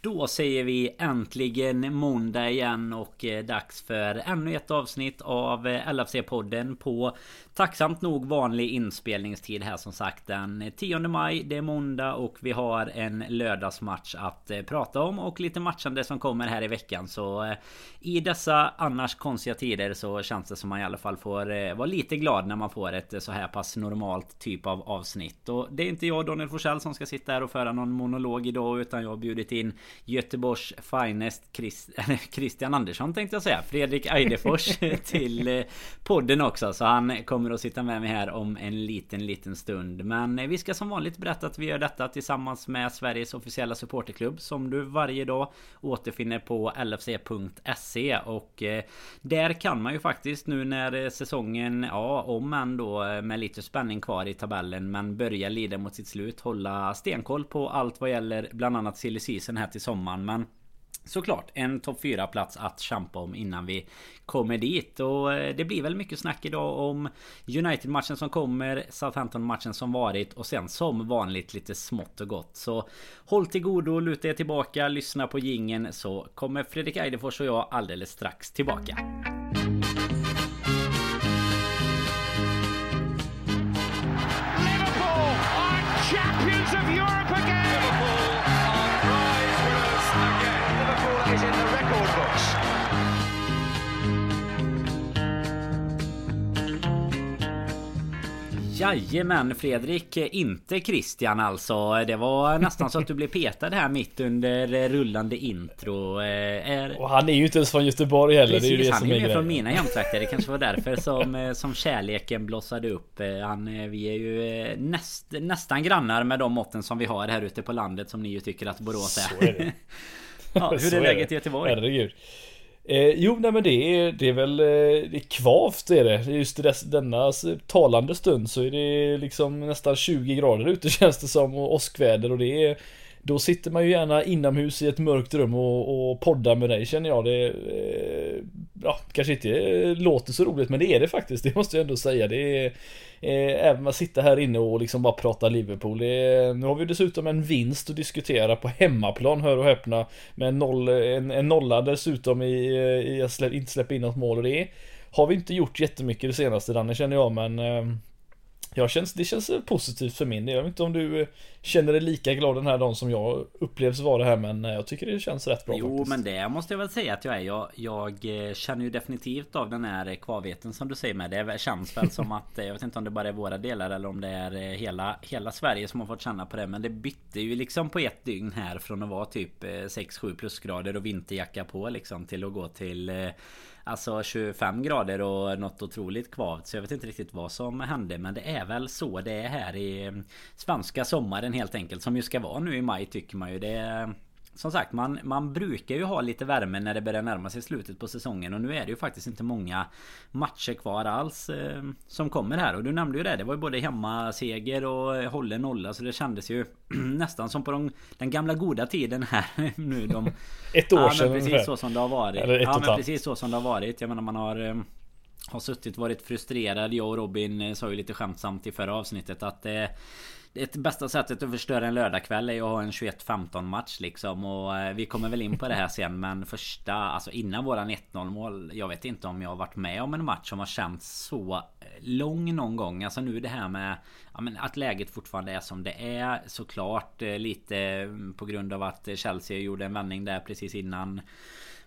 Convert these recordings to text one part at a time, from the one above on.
Då säger vi äntligen måndag igen och eh, dags för ännu ett avsnitt av eh, LFC-podden på tacksamt nog vanlig inspelningstid här som sagt den 10 maj. Det är måndag och vi har en lördagsmatch att eh, prata om och lite matchande som kommer här i veckan. Så i dessa annars konstiga tider så känns det som man i alla fall får vara lite glad när man får ett så här pass normalt typ av avsnitt. Och det är inte jag Daniel Forsell som ska sitta här och föra någon monolog idag utan jag har bjudit in Göteborgs finest Christ, Christian Andersson tänkte jag säga. Fredrik Eidefors till eh, podden också. Så han kommer att sitta med mig här om en liten, liten stund. Men eh, vi ska som vanligt berätta att vi gör detta tillsammans med Sveriges officiella supporterklubb. Som du varje dag återfinner på lfc.se. Och eh, där kan man ju faktiskt nu när säsongen, ja om än då med lite spänning kvar i tabellen. Men börjar lida mot sitt slut. Hålla stenkoll på allt vad gäller bland annat silly season här till sommaren. Men Såklart en topp 4 plats att kämpa om innan vi kommer dit. Och eh, det blir väl mycket snack idag om United-matchen som kommer, Southampton-matchen som varit och sen som vanligt lite smått och gott. Så håll till godo, luta er tillbaka, lyssna på gingen så kommer Fredrik Eidefors och jag alldeles strax tillbaka. Jajamän Fredrik, inte Christian alltså. Det var nästan så att du blev petad här mitt under rullande intro. Eh, är... Och han är ju inte ens från Göteborg heller. Precis, det är ju det han som är ju från mina hemtrakter. Det kanske var därför som, eh, som kärleken blossade upp. Eh, han, vi är ju näst, nästan grannar med de måtten som vi har här ute på landet som ni ju tycker att Borås är. Så är det. ja, hur är läget i Göteborg? Herregud. Eh, jo, nej men det är, det är väl eh, det är kvavt är det. Just i dess, denna talande stund så är det liksom nästan 20 grader ute känns det som och åskväder och det är då sitter man ju gärna inomhus i ett mörkt rum och, och poddar med dig känner jag. Det eh, ja, kanske inte eh, låter så roligt men det är det faktiskt. Det måste jag ändå säga. Det är eh, även att sitta här inne och liksom bara prata Liverpool. Är, nu har vi dessutom en vinst att diskutera på hemmaplan, hör och häpna. Med en, noll, en, en nolla dessutom i, eh, i att slä, inte släppa in något mål och det har vi inte gjort jättemycket det senaste Danne känner jag men eh, Ja, känns, det känns positivt för min del. Jag vet inte om du eh, känner dig lika glad den här dagen som jag upplevs vara här men eh, jag tycker det känns rätt bra Jo faktiskt. men det måste jag väl säga att jag är. Jag, jag eh, känner ju definitivt av den här kvarveten som du säger med. Det känns väl som att jag vet inte om det bara är våra delar eller om det är hela, hela Sverige som har fått känna på det. Men det bytte ju liksom på ett dygn här från att vara typ 6-7 plusgrader och vinterjacka på liksom till att gå till Alltså 25 grader och något otroligt kvavt. Så jag vet inte riktigt vad som hände. Men det är väl så det är här i mm, svenska sommaren helt enkelt. Som ju ska vara nu i maj tycker man ju. Det som sagt, man, man brukar ju ha lite värme när det börjar närma sig slutet på säsongen. Och nu är det ju faktiskt inte många matcher kvar alls eh, som kommer här. Och du nämnde ju det. Det var ju både hemmaseger och hållen nolla. Så det kändes ju nästan som på de, den gamla goda tiden här nu. De, ett år ja, sedan men precis så som det har varit. Ja men precis så som det har varit. Jag menar man har eh, har suttit varit frustrerad. Jag och Robin eh, sa ju lite skämtsamt i förra avsnittet att eh, det bästa sättet att förstöra en lördagkväll är ju att ha en 21-15 match liksom. Och eh, vi kommer väl in på det här sen men första Alltså innan våran 1-0 mål Jag vet inte om jag har varit med om en match som har känts så eh, lång någon gång. Alltså nu det här med ja, men Att läget fortfarande är som det är Såklart eh, lite mm, på grund av att Chelsea gjorde en vändning där precis innan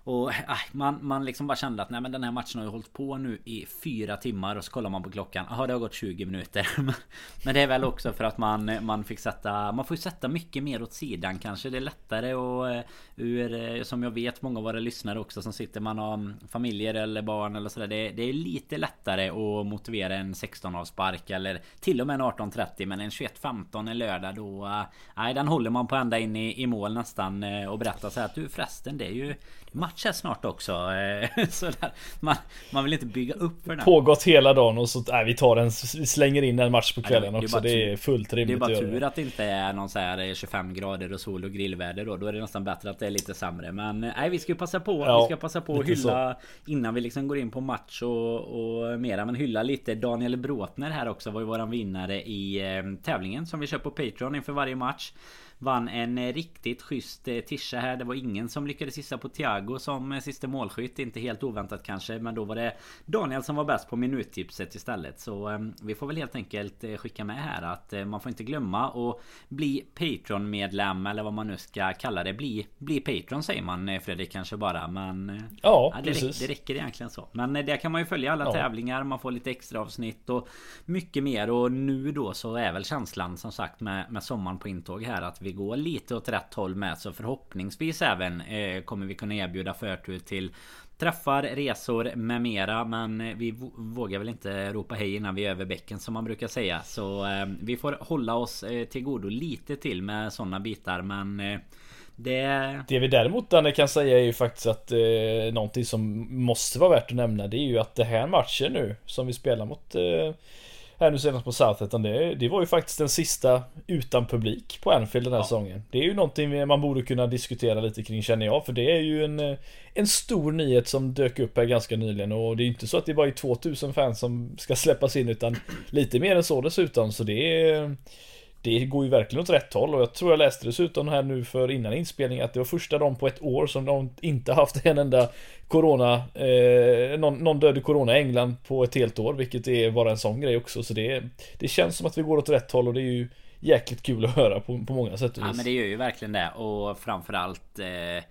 och äh, man, man liksom bara kände att nej men den här matchen har ju hållit på nu i fyra timmar och så kollar man på klockan. Jaha det har gått 20 minuter. men det är väl också för att man, man fick sätta Man får ju sätta mycket mer åt sidan kanske. Det är lättare och eh, ur eh, Som jag vet många av våra lyssnare också som sitter man har mm, familjer eller barn eller sådär. Det, det är lite lättare att motivera en 16 avspark eller till och med en 18.30 men en 21.15 en lördag då eh, Nej den håller man på ända in i, i mål nästan och berättar så här att du förresten det är ju match här snart också. Eh, sådär. Man, man vill inte bygga upp för den. Pågått hela dagen och så nej, vi tar en, vi slänger in en match på kvällen också. Det är fullt rimligt Det är bara tur att det inte är någon så här 25 eh, grader och sol och grillväder då. Då är det nästan bättre att det är lite sämre. Men eh, nej, vi ska passa på. Ja, vi ska passa på att hylla så. innan vi liksom går in på match och, och mera. Men hylla lite Daniel Bråtner här också var ju våran vinnare i tävlingen som vi kör på Patreon inför varje match. Vann en riktigt schysst tischa här. Det var ingen som lyckades gissa på Thiago som sista målskytt. Inte helt oväntat kanske. Men då var det Daniel som var bäst på minuttipset istället. Så vi får väl helt enkelt skicka med här att man får inte glömma att bli Patreon-medlem eller vad man nu ska kalla det. Bli, bli Patreon säger man Fredrik kanske bara. Men ja, ja det, precis. det räcker egentligen så. Men där kan man ju följa alla ja. tävlingar. Man får lite extra avsnitt och mycket mer. Och nu då så är väl känslan som sagt med, med sommaren på intåg här att vi går lite åt rätt håll med. Så förhoppningsvis även eh, kommer vi kunna erbjuda förtur till Träffar, resor med mera. Men eh, vi vågar väl inte ropa hej innan vi är över bäcken som man brukar säga. Så eh, vi får hålla oss eh, till godo lite till med sådana bitar. Men eh, det... det vi däremot Danne kan säga är ju faktiskt att eh, någonting som måste vara värt att nämna det är ju att det här matchen nu som vi spelar mot eh, här nu senast på Southampton det, det var ju faktiskt den sista utan publik på Anfield den här ja. säsongen. Det är ju någonting man borde kunna diskutera lite kring känner jag för det är ju en, eh, en stor nyhet som dök upp här ganska nyligen och det är inte så att det bara är 2000 fans som ska släppas in utan lite mer än så dessutom så det är det går ju verkligen åt rätt håll och jag tror jag läste dessutom här nu för innan inspelning att det var första dagen på ett år som de inte haft en enda Corona eh, någon, någon död i Corona i England på ett helt år vilket är bara en sån grej också så det Det känns som att vi går åt rätt håll och det är ju Jäkligt kul att höra på, på många sätt och vis. Ja men det gör ju verkligen det och framförallt eh,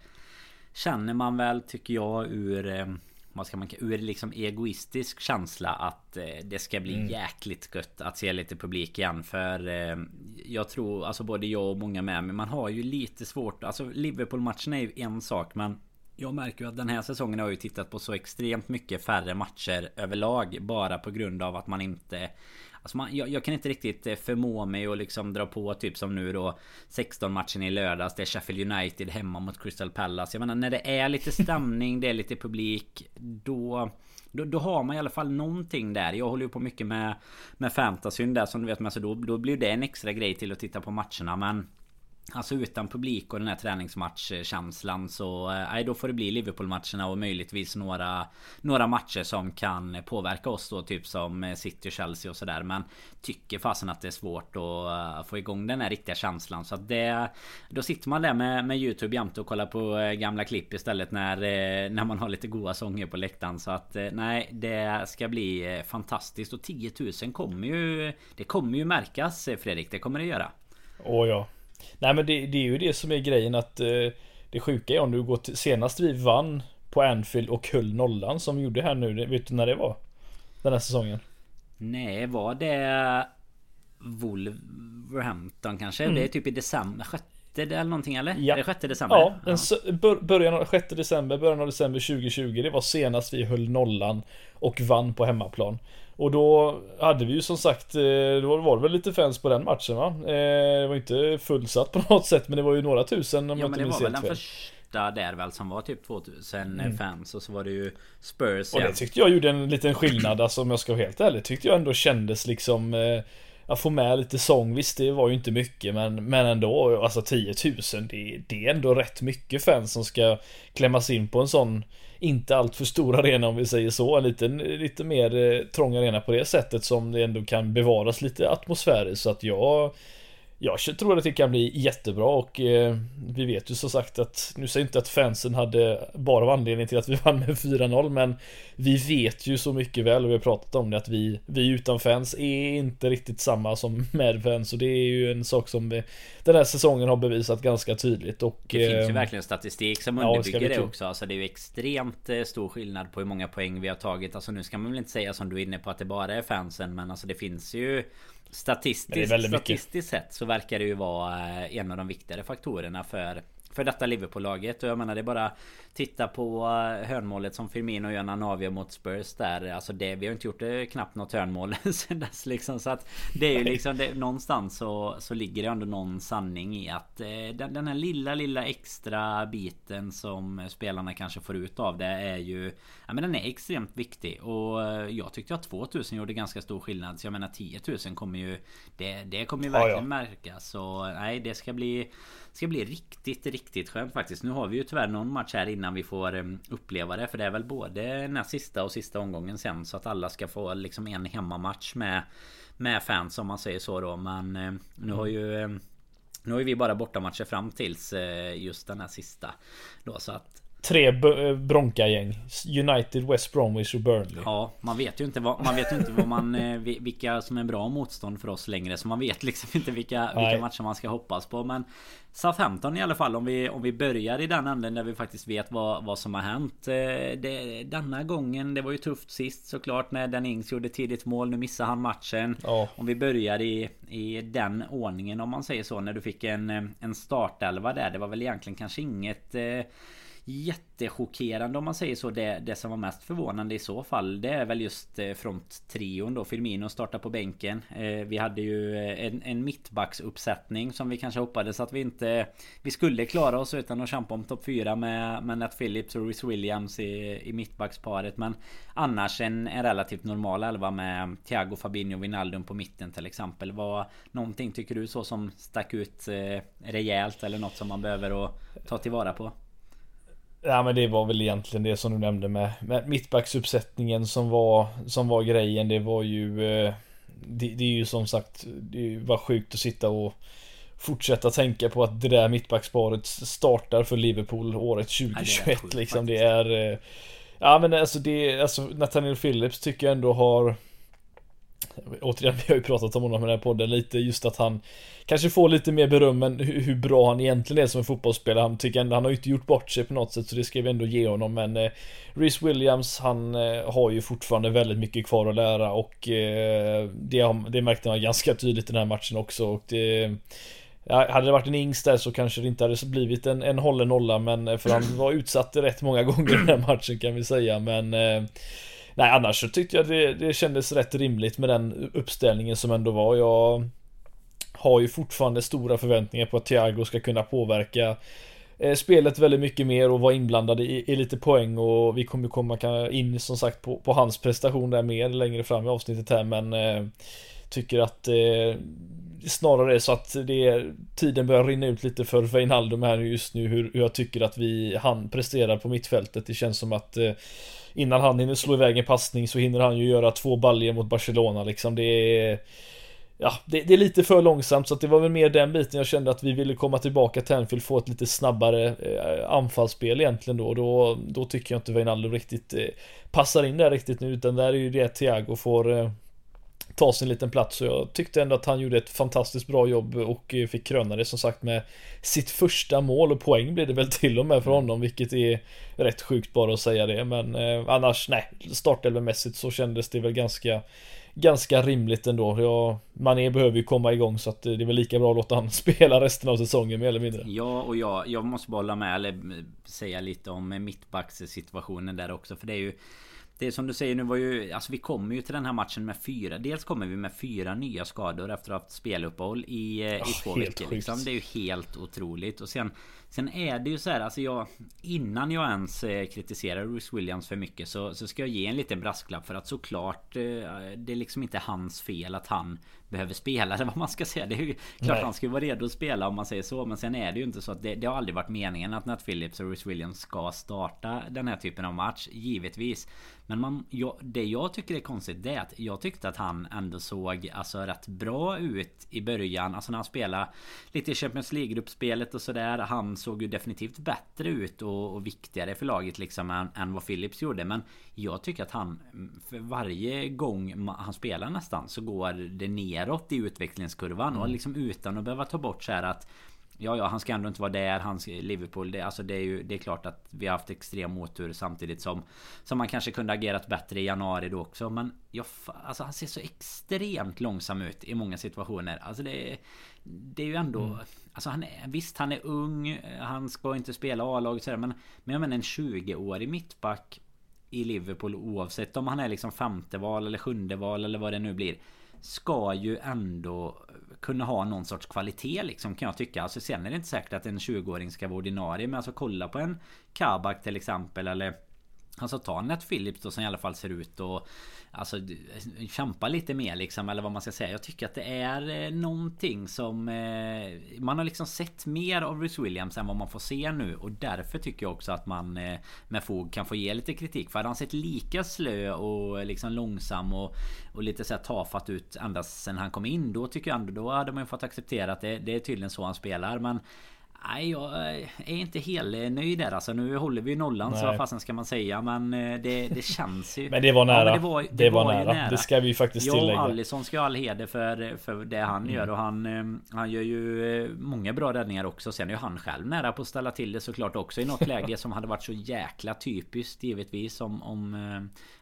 Känner man väl tycker jag ur eh, vad ska man ur liksom egoistisk känsla att eh, det ska bli mm. jäkligt gött att se lite publik igen för eh, jag tror alltså både jag och många med mig man har ju lite svårt alltså Liverpool matchen är ju en sak men jag märker ju att den här säsongen har jag ju tittat på så extremt mycket färre matcher överlag bara på grund av att man inte Alltså man, jag, jag, kan inte riktigt eh, förmå mig att liksom dra på typ som nu då 16 matchen i lördags. Det är Sheffield United hemma mot Crystal Palace. Jag menar när det är lite stämning, det är lite publik. Då... Då, då, har man i alla fall någonting där. Jag håller ju på mycket med, med fantasyn där som du vet. Men så då, då blir det en extra grej till att titta på matcherna. Men Alltså utan publik och den här träningsmatchkänslan så eh, nej, då får det bli Liverpool-matcherna och möjligtvis några Några matcher som kan påverka oss då typ som eh, City och Chelsea och sådär. Men Tycker fasen att det är svårt att eh, få igång den här riktiga känslan. Så att det Då sitter man där med, med Youtube jämte och kollar på gamla klipp istället när När man har lite goa sånger på läktaren. Så att nej det ska bli fantastiskt. Och 10 000 kommer ju Det kommer ju märkas Fredrik, det kommer det göra. Åh ja. Nej men det, det, är ju det som är grejen att eh, Det sjuka är om du går till Senast vi vann På Anfield och höll nollan som vi gjorde här nu Vet du när det var? Den här säsongen Nej var det Wolverhampton kanske? Mm. Det är typ i december eller någonting eller? Ja. Är det 6 december? Ja, ja. början av 6 december, början av december 2020 Det var senast vi höll nollan Och vann på hemmaplan och då hade vi ju som sagt, eh, då var det väl lite fans på den matchen va? Eh, det var inte fullsatt på något sätt men det var ju några tusen om ja, jag inte minns helt fel. första där väl som var typ 2000 mm. fans och så var det ju Spurs Och det tyckte jag gjorde en liten skillnad alltså om jag ska vara helt ärlig Tyckte jag ändå kändes liksom eh, Att få med lite sång, visst det var ju inte mycket men, men ändå Alltså 10 000 det, det är ändå rätt mycket fans som ska klämmas in på en sån inte allt för stor arena om vi säger så. En liten, lite mer eh, trång arena på det sättet som det ändå kan bevaras lite atmosfäriskt. Så att jag jag tror att det kan bli jättebra och eh, vi vet ju som sagt att nu säger jag inte att fansen hade bara av anledning till att vi vann med 4-0 men vi vet ju så mycket väl och vi har pratat om det att vi, vi utan fans är inte riktigt samma som med fans och det är ju en sak som vi, den här säsongen har bevisat ganska tydligt och Det finns ju eh, verkligen statistik som underbygger det, det också. Alltså det är ju extremt eh, stor skillnad på hur många poäng vi har tagit. Alltså nu ska man väl inte säga som du är inne på att det bara är fansen men alltså det finns ju Statistiskt, statistiskt sett så verkar det ju vara eh, en av de viktigare faktorerna för för detta Liverpool-laget. Och jag menar det är bara Titta på eh, hörnmålet som Firmino gör när han avgör mot Spurs där. Alltså det, vi har inte gjort det knappt något hörnmål sen dess liksom. Så att Det är ju liksom det, Någonstans så, så ligger det ändå någon sanning i att eh, den, den här lilla lilla extra biten som spelarna kanske får ut av det är ju Ja men den är extremt viktig. Och eh, jag tyckte att 2000 gjorde ganska stor skillnad. Så jag menar 10 000 kommer ju Det, det kommer ju verkligen ja, ja. märkas. Så nej det ska bli Ska bli riktigt riktigt skönt faktiskt Nu har vi ju tyvärr någon match här innan vi får eh, uppleva det. För det är väl både den sista och sista omgången sen. Så att alla ska få liksom en hemmamatch med med fans om man säger så då. Men eh, nu har ju eh, Nu har ju vi bara bortamatcher fram tills just den här sista. Då så att tre eh, Bronca-gäng. United, West Bromwich och Burnley. Ja, man vet ju inte vad man vet ju inte vad man eh, vilka som är bra motstånd för oss längre. Så man vet liksom inte vilka, vilka matcher man ska hoppas på. Men Southampton i alla fall om vi, om vi börjar i den änden där vi faktiskt vet vad, vad som har hänt. Eh, det, denna gången, det var ju tufft sist såklart när Dan Ings gjorde tidigt mål. Nu missar han matchen. Ja. Om vi börjar i, i den ordningen om man säger så. När du fick en, en startelva där. Det var väl egentligen kanske inget jättechockerande om man säger så. Det, det som var mest förvånande i så fall det är väl just eh, fronttrion då. Firmino startar på bänken. Eh, vi hade ju eh, en, en mittbacksuppsättning som vi kanske hoppades att vi inte vi skulle klara oss utan att kämpa om topp 4 med, med Nat Phillips och Rhys Williams i, i mittbacksparet. Men annars en, en relativt normal elva med Thiago Fabinho och Wijnaldum på mitten till exempel. Vad någonting tycker du så som stack ut eh, rejält eller något som man behöver att ta tillvara på? Ja men det var väl egentligen det som du nämnde med, med mittbacksuppsättningen som var, som var grejen. Det var ju eh, det, det, är ju som sagt Det var sjukt att sitta och Fortsätta tänka på att det där mittbacksparet startar för Liverpool året 2021 ja, det liksom. Det är eh, Ja men alltså det, alltså Nathaniel Phillips tycker jag ändå har Återigen, vi har ju pratat om honom i den här podden lite, just att han Kanske får lite mer beröm än hur, hur bra han egentligen är som en fotbollsspelare. Han tycker ändå, han har ju inte gjort bort sig på något sätt så det ska vi ändå ge honom men eh, Rhys Williams han eh, har ju fortfarande väldigt mycket kvar att lära och eh, det, det märkte man ganska tydligt i den här matchen också och det Ja, hade det varit en Ings där så kanske det inte hade blivit en, en hållen nolla men eh, för han var utsatt rätt många gånger i den här matchen kan vi säga men eh, Nej annars så tyckte jag det, det kändes rätt rimligt med den uppställningen som ändå var. Jag har ju fortfarande stora förväntningar på att Thiago ska kunna påverka eh, spelet väldigt mycket mer och vara inblandad i, i lite poäng och vi kommer komma in som sagt på, på, hans prestation där mer längre fram i avsnittet här men eh, tycker att eh, snarare är så att det tiden börjar rinna ut lite för Wijnaldum här just nu hur, hur jag tycker att vi han presterar på mittfältet. Det känns som att eh, innan han hinner slå iväg en passning så hinner han ju göra två baljer mot Barcelona liksom. Det är Ja, det, det, är lite för långsamt så att det var väl mer den biten jag kände att vi ville komma tillbaka till Anfield, få ett lite snabbare eh, anfallsspel egentligen då. Då, då tycker jag inte Wijnaldum riktigt eh, passar in där riktigt nu utan där är ju det Thiago får eh, ta sin liten plats och jag tyckte ändå att han gjorde ett fantastiskt bra jobb och eh, fick kröna det som sagt med sitt första mål och poäng blir det väl till och med för honom vilket är rätt sjukt bara att säga det men eh, annars nej startelvemässigt så kändes det väl ganska ganska rimligt ändå. Ja, Mané behöver ju komma igång så att eh, det är väl lika bra att låta han spela resten av säsongen mer eller mindre. Ja, och jag, jag måste bara hålla med eller eh, säga lite om mittbackssituationen där också. För det är ju det är som du säger nu var ju Alltså vi kommer ju till den här matchen med fyra Dels kommer vi med fyra nya skador efter att ha haft speluppehåll i, oh, i två veckor liksom. Det är ju helt otroligt och sen Sen är det ju så här, alltså jag Innan jag ens eh, kritiserar Bruce Williams för mycket så, så ska jag ge en liten brasklapp för att såklart eh, Det är liksom inte hans fel att han behöver spela eller vad man ska säga. Det är ju klart Nej. han ska vara redo att spela om man säger så. Men sen är det ju inte så att det, det har aldrig varit meningen att Nat Phillips och Rhys Williams ska starta den här typen av match. Givetvis. Men man, jag, det jag tycker är konstigt det är att jag tyckte att han ändå såg alltså rätt bra ut i början. Alltså när han spelade lite i Champions League-gruppspelet och sådär. Han såg ju definitivt bättre ut och, och viktigare för laget liksom än, än, vad Phillips gjorde. Men jag tycker att han för varje gång han spelar nästan så går det neråt i utvecklingskurvan. Mm. Och liksom utan att behöva ta bort så här att Ja, ja, han ska ändå inte vara där. Hans Liverpool. Det, alltså det är ju det är klart att vi har haft extrem otur samtidigt som som man kanske kunde agerat bättre i januari då också. Men ja, alltså han ser så extremt långsam ut i många situationer. Alltså det, det är ju ändå mm. Alltså han är, visst han är ung eh, Han ska inte spela A-laget sådär men Men jag menar en 20-årig mittback I Liverpool oavsett om han är liksom femte val eller sjunde val eller vad det nu blir Ska ju ändå kunna ha någon sorts kvalitet liksom kan jag tycka. Alltså sen är det inte säkert att en 20-åring ska vara ordinarie. Men alltså kolla på en Kabak till exempel eller Alltså ta Net Phillips då som i alla fall ser ut och Alltså kämpa lite mer liksom eller vad man ska säga. Jag tycker att det är eh, någonting som eh, Man har liksom sett mer av Bruce Williams än vad man får se nu och därför tycker jag också att man eh, med fog kan få ge lite kritik. För hade han sett lika slö och eh, liksom långsam och, och lite så här tafatt ut ända sen han kom in då tycker jag ändå då hade man ju fått acceptera att det, det är tydligen så han spelar. Men Nej, jag är inte helt nöjd där alltså. Nu håller vi nollan Nej. så vad fasen ska man säga. Men eh, det, det känns ju. men det var nära. Ja, det var, det, det var, var nära. nära. Det ska vi faktiskt ja, tillägga. Ja, Alisson ska ha all heder för, för det han mm. gör. Och han, eh, han gör ju eh, många bra räddningar också. Sen är ju han själv nära på att ställa till det såklart också i något läge som hade varit så jäkla typiskt givetvis. Om, om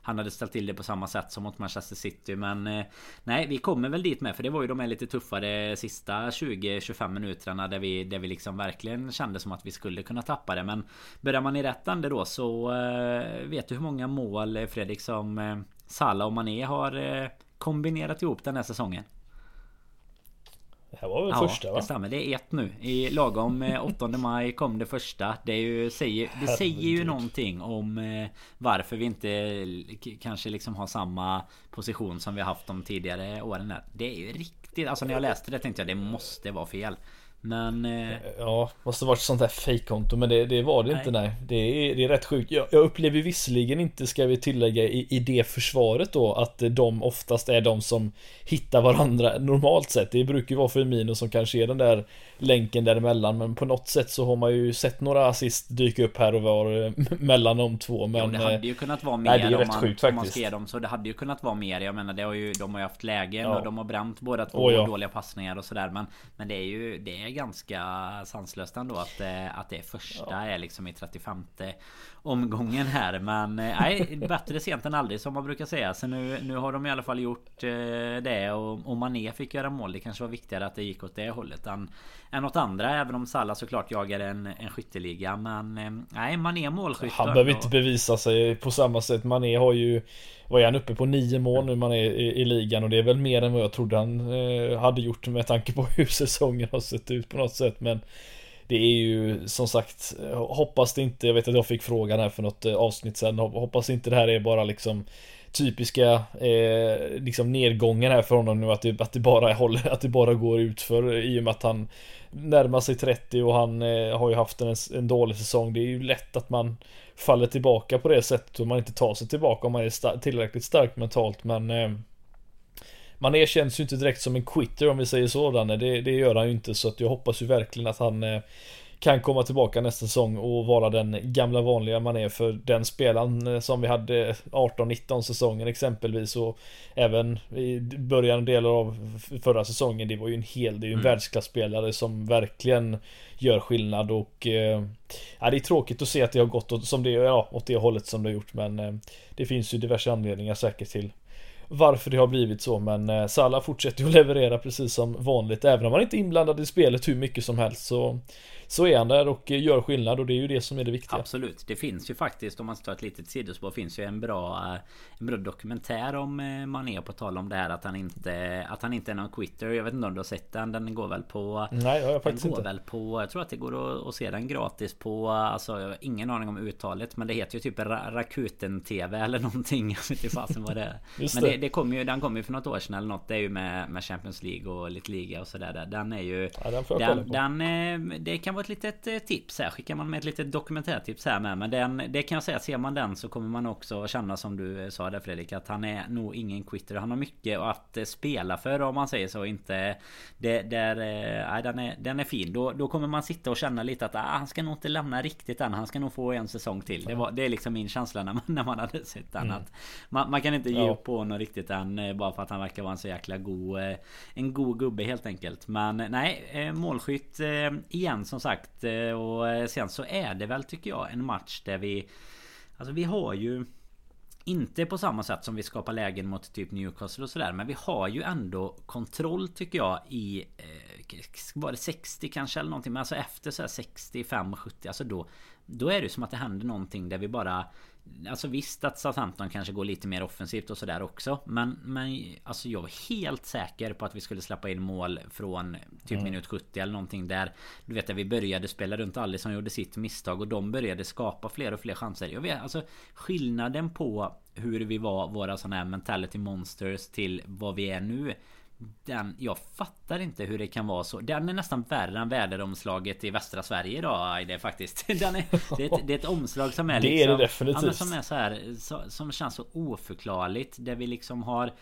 han hade ställt till det på samma sätt som mot Manchester City. Men eh, nej, vi kommer väl dit med. För det var ju de här lite tuffare sista 20-25 minuterna där vi, där vi liksom verkligen kände som att vi skulle kunna tappa det. Men börjar man i rätt ände då så eh, vet du hur många mål eh, Fredrik som Salah och Mané har kombinerat ihop den här säsongen? Det här var väl ja, första va? det stämmer. Det är ett nu. I lagom 8 maj kom det första. Det, är ju, säger, det säger ju någonting om varför vi inte kanske liksom har samma position som vi haft de tidigare åren. Det är ju riktigt... Alltså när jag läste det tänkte jag det måste vara fel. Men... Eh... Ja, måste varit sånt där fejkkonto men det, det var det nej. inte nej. Det är, det är rätt sjukt. Jag, jag upplever visserligen inte, ska vi tillägga, i, i det försvaret då att de oftast är de som hittar varandra normalt sett. Det brukar ju vara för Firmino som kanske är den där länken däremellan men på något sätt så har man ju sett några assist dyka upp här och var eh, mellan de två men... Jo, det hade ju kunnat vara mer nej, det är om, rätt man, sjukt, om man skrev dem så det hade ju kunnat vara mer. Jag menar det har ju, de har ju haft lägen ja. och de har bränt båda två oh, ja. dåliga passningar och sådär men Men det är ju, det är ganska sanslöst ändå att, eh, att det första ja. är liksom i 35 omgången här. Men eh, nej, bättre sent än aldrig som man brukar säga. Så nu, nu har de i alla fall gjort eh, det och, och Mané fick göra mål. Det kanske var viktigare att det gick åt det hållet än, än något andra. Även om Salah såklart jagar en, en skytteliga. Men nej, Mané målskytt. Han behöver inte bevisa sig på samma sätt. Mané har ju vad är han uppe på? Nio mål nu man är i, i, ligan och det är väl mer än vad jag trodde han eh, hade gjort med tanke på hur säsongen har sett ut på något sätt. Men det är ju som sagt eh, Hoppas det inte, jag vet att jag fick frågan här för något eh, avsnitt sen Hoppas inte det här är bara liksom Typiska eh, liksom nedgången här för honom nu att det, att det bara håller, att det bara går ut för i och med att han Närmar sig 30 och han eh, har ju haft en, en dålig säsong. Det är ju lätt att man faller tillbaka på det sättet och man inte tar sig tillbaka om man är sta tillräckligt stark mentalt men eh, man erkänns ju inte direkt som en quitter om vi säger så Danne. Det, det gör han ju inte så att jag hoppas ju verkligen att han eh, kan komma tillbaka nästa säsong och vara den gamla vanliga man är för den spelaren eh, som vi hade 18-19 säsongen exempelvis och även i början delar av förra säsongen det var ju en hel, det är ju en mm. världsklasspelare som verkligen gör skillnad och eh, ja, det är tråkigt att se att det har gått åt, som det, ja, åt det hållet som det har gjort men eh, det finns ju diverse anledningar säkert till varför det har blivit så men eh, Salah fortsätter ju att leverera precis som vanligt även om han inte är inblandad i spelet hur mycket som helst så så är han där och gör skillnad och det är ju det som är det viktiga. Absolut. Det finns ju faktiskt om man ska ta ett litet sidospår finns ju en bra En bra dokumentär om eh, Mané på tal om det här att han inte Att han inte är någon quitter. Jag vet inte om du har sett den. Den går väl på Nej jag har faktiskt den går inte. väl på Jag tror att det går att, att se den gratis på Alltså jag har ingen aning om uttalet men det heter ju typ Rakuten TV eller någonting. Jag vet inte fasen vad det är. men det, det kom ju Den kom ju för något år sedan eller något. Det är ju med, med Champions League och lite liga och sådär. Den är ju ja, den, får jag den, den, eh, Det kan vara ett litet eh, tips här. Skickar man med ett litet dokumentärtips här med. Men den, det kan jag säga, ser man den så kommer man också känna som du sa där Fredrik. Att han är nog ingen quitter. Han har mycket att eh, spela för om man säger så. Inte det, där, nej, den, är, den är fin. Då, då kommer man sitta och känna lite att ah, han ska nog inte lämna riktigt än. Han ska nog få en säsong till. Det, var, det är liksom min känsla när man, när man hade sett den. Mm. Att man, man, kan inte ge ja. upp på honom riktigt än. Eh, bara för att han verkar vara en så jäkla god eh, En god gubbe helt enkelt. Men eh, nej, målskytt igen som sagt. Och sen så är det väl tycker jag en match där vi Alltså vi har ju inte på samma sätt som vi skapar lägen mot typ Newcastle och sådär Men vi har ju ändå kontroll tycker jag i eh, Var det 60 kanske eller någonting Men alltså efter så 65-70 Alltså då Då är det som att det händer någonting där vi bara Alltså visst att Southampton kanske går lite mer offensivt och sådär också Men, men alltså jag var helt säker på att vi skulle släppa in mål från typ mm. minut 70 eller någonting där Du vet att vi började spela runt Alice som gjorde sitt misstag och de började skapa fler och fler chanser Jag vet alltså skillnaden på hur vi var våra sådana här mentality monsters till vad vi är nu den, jag fattar inte hur det kan vara så. Den är nästan värre än väderomslaget i västra Sverige idag. Det är faktiskt. Den är, det, är ett, det är ett omslag som är liksom, Det är det liksom- definitivt. Ja, som är så här. Som känns så oförklarligt. Där vi liksom har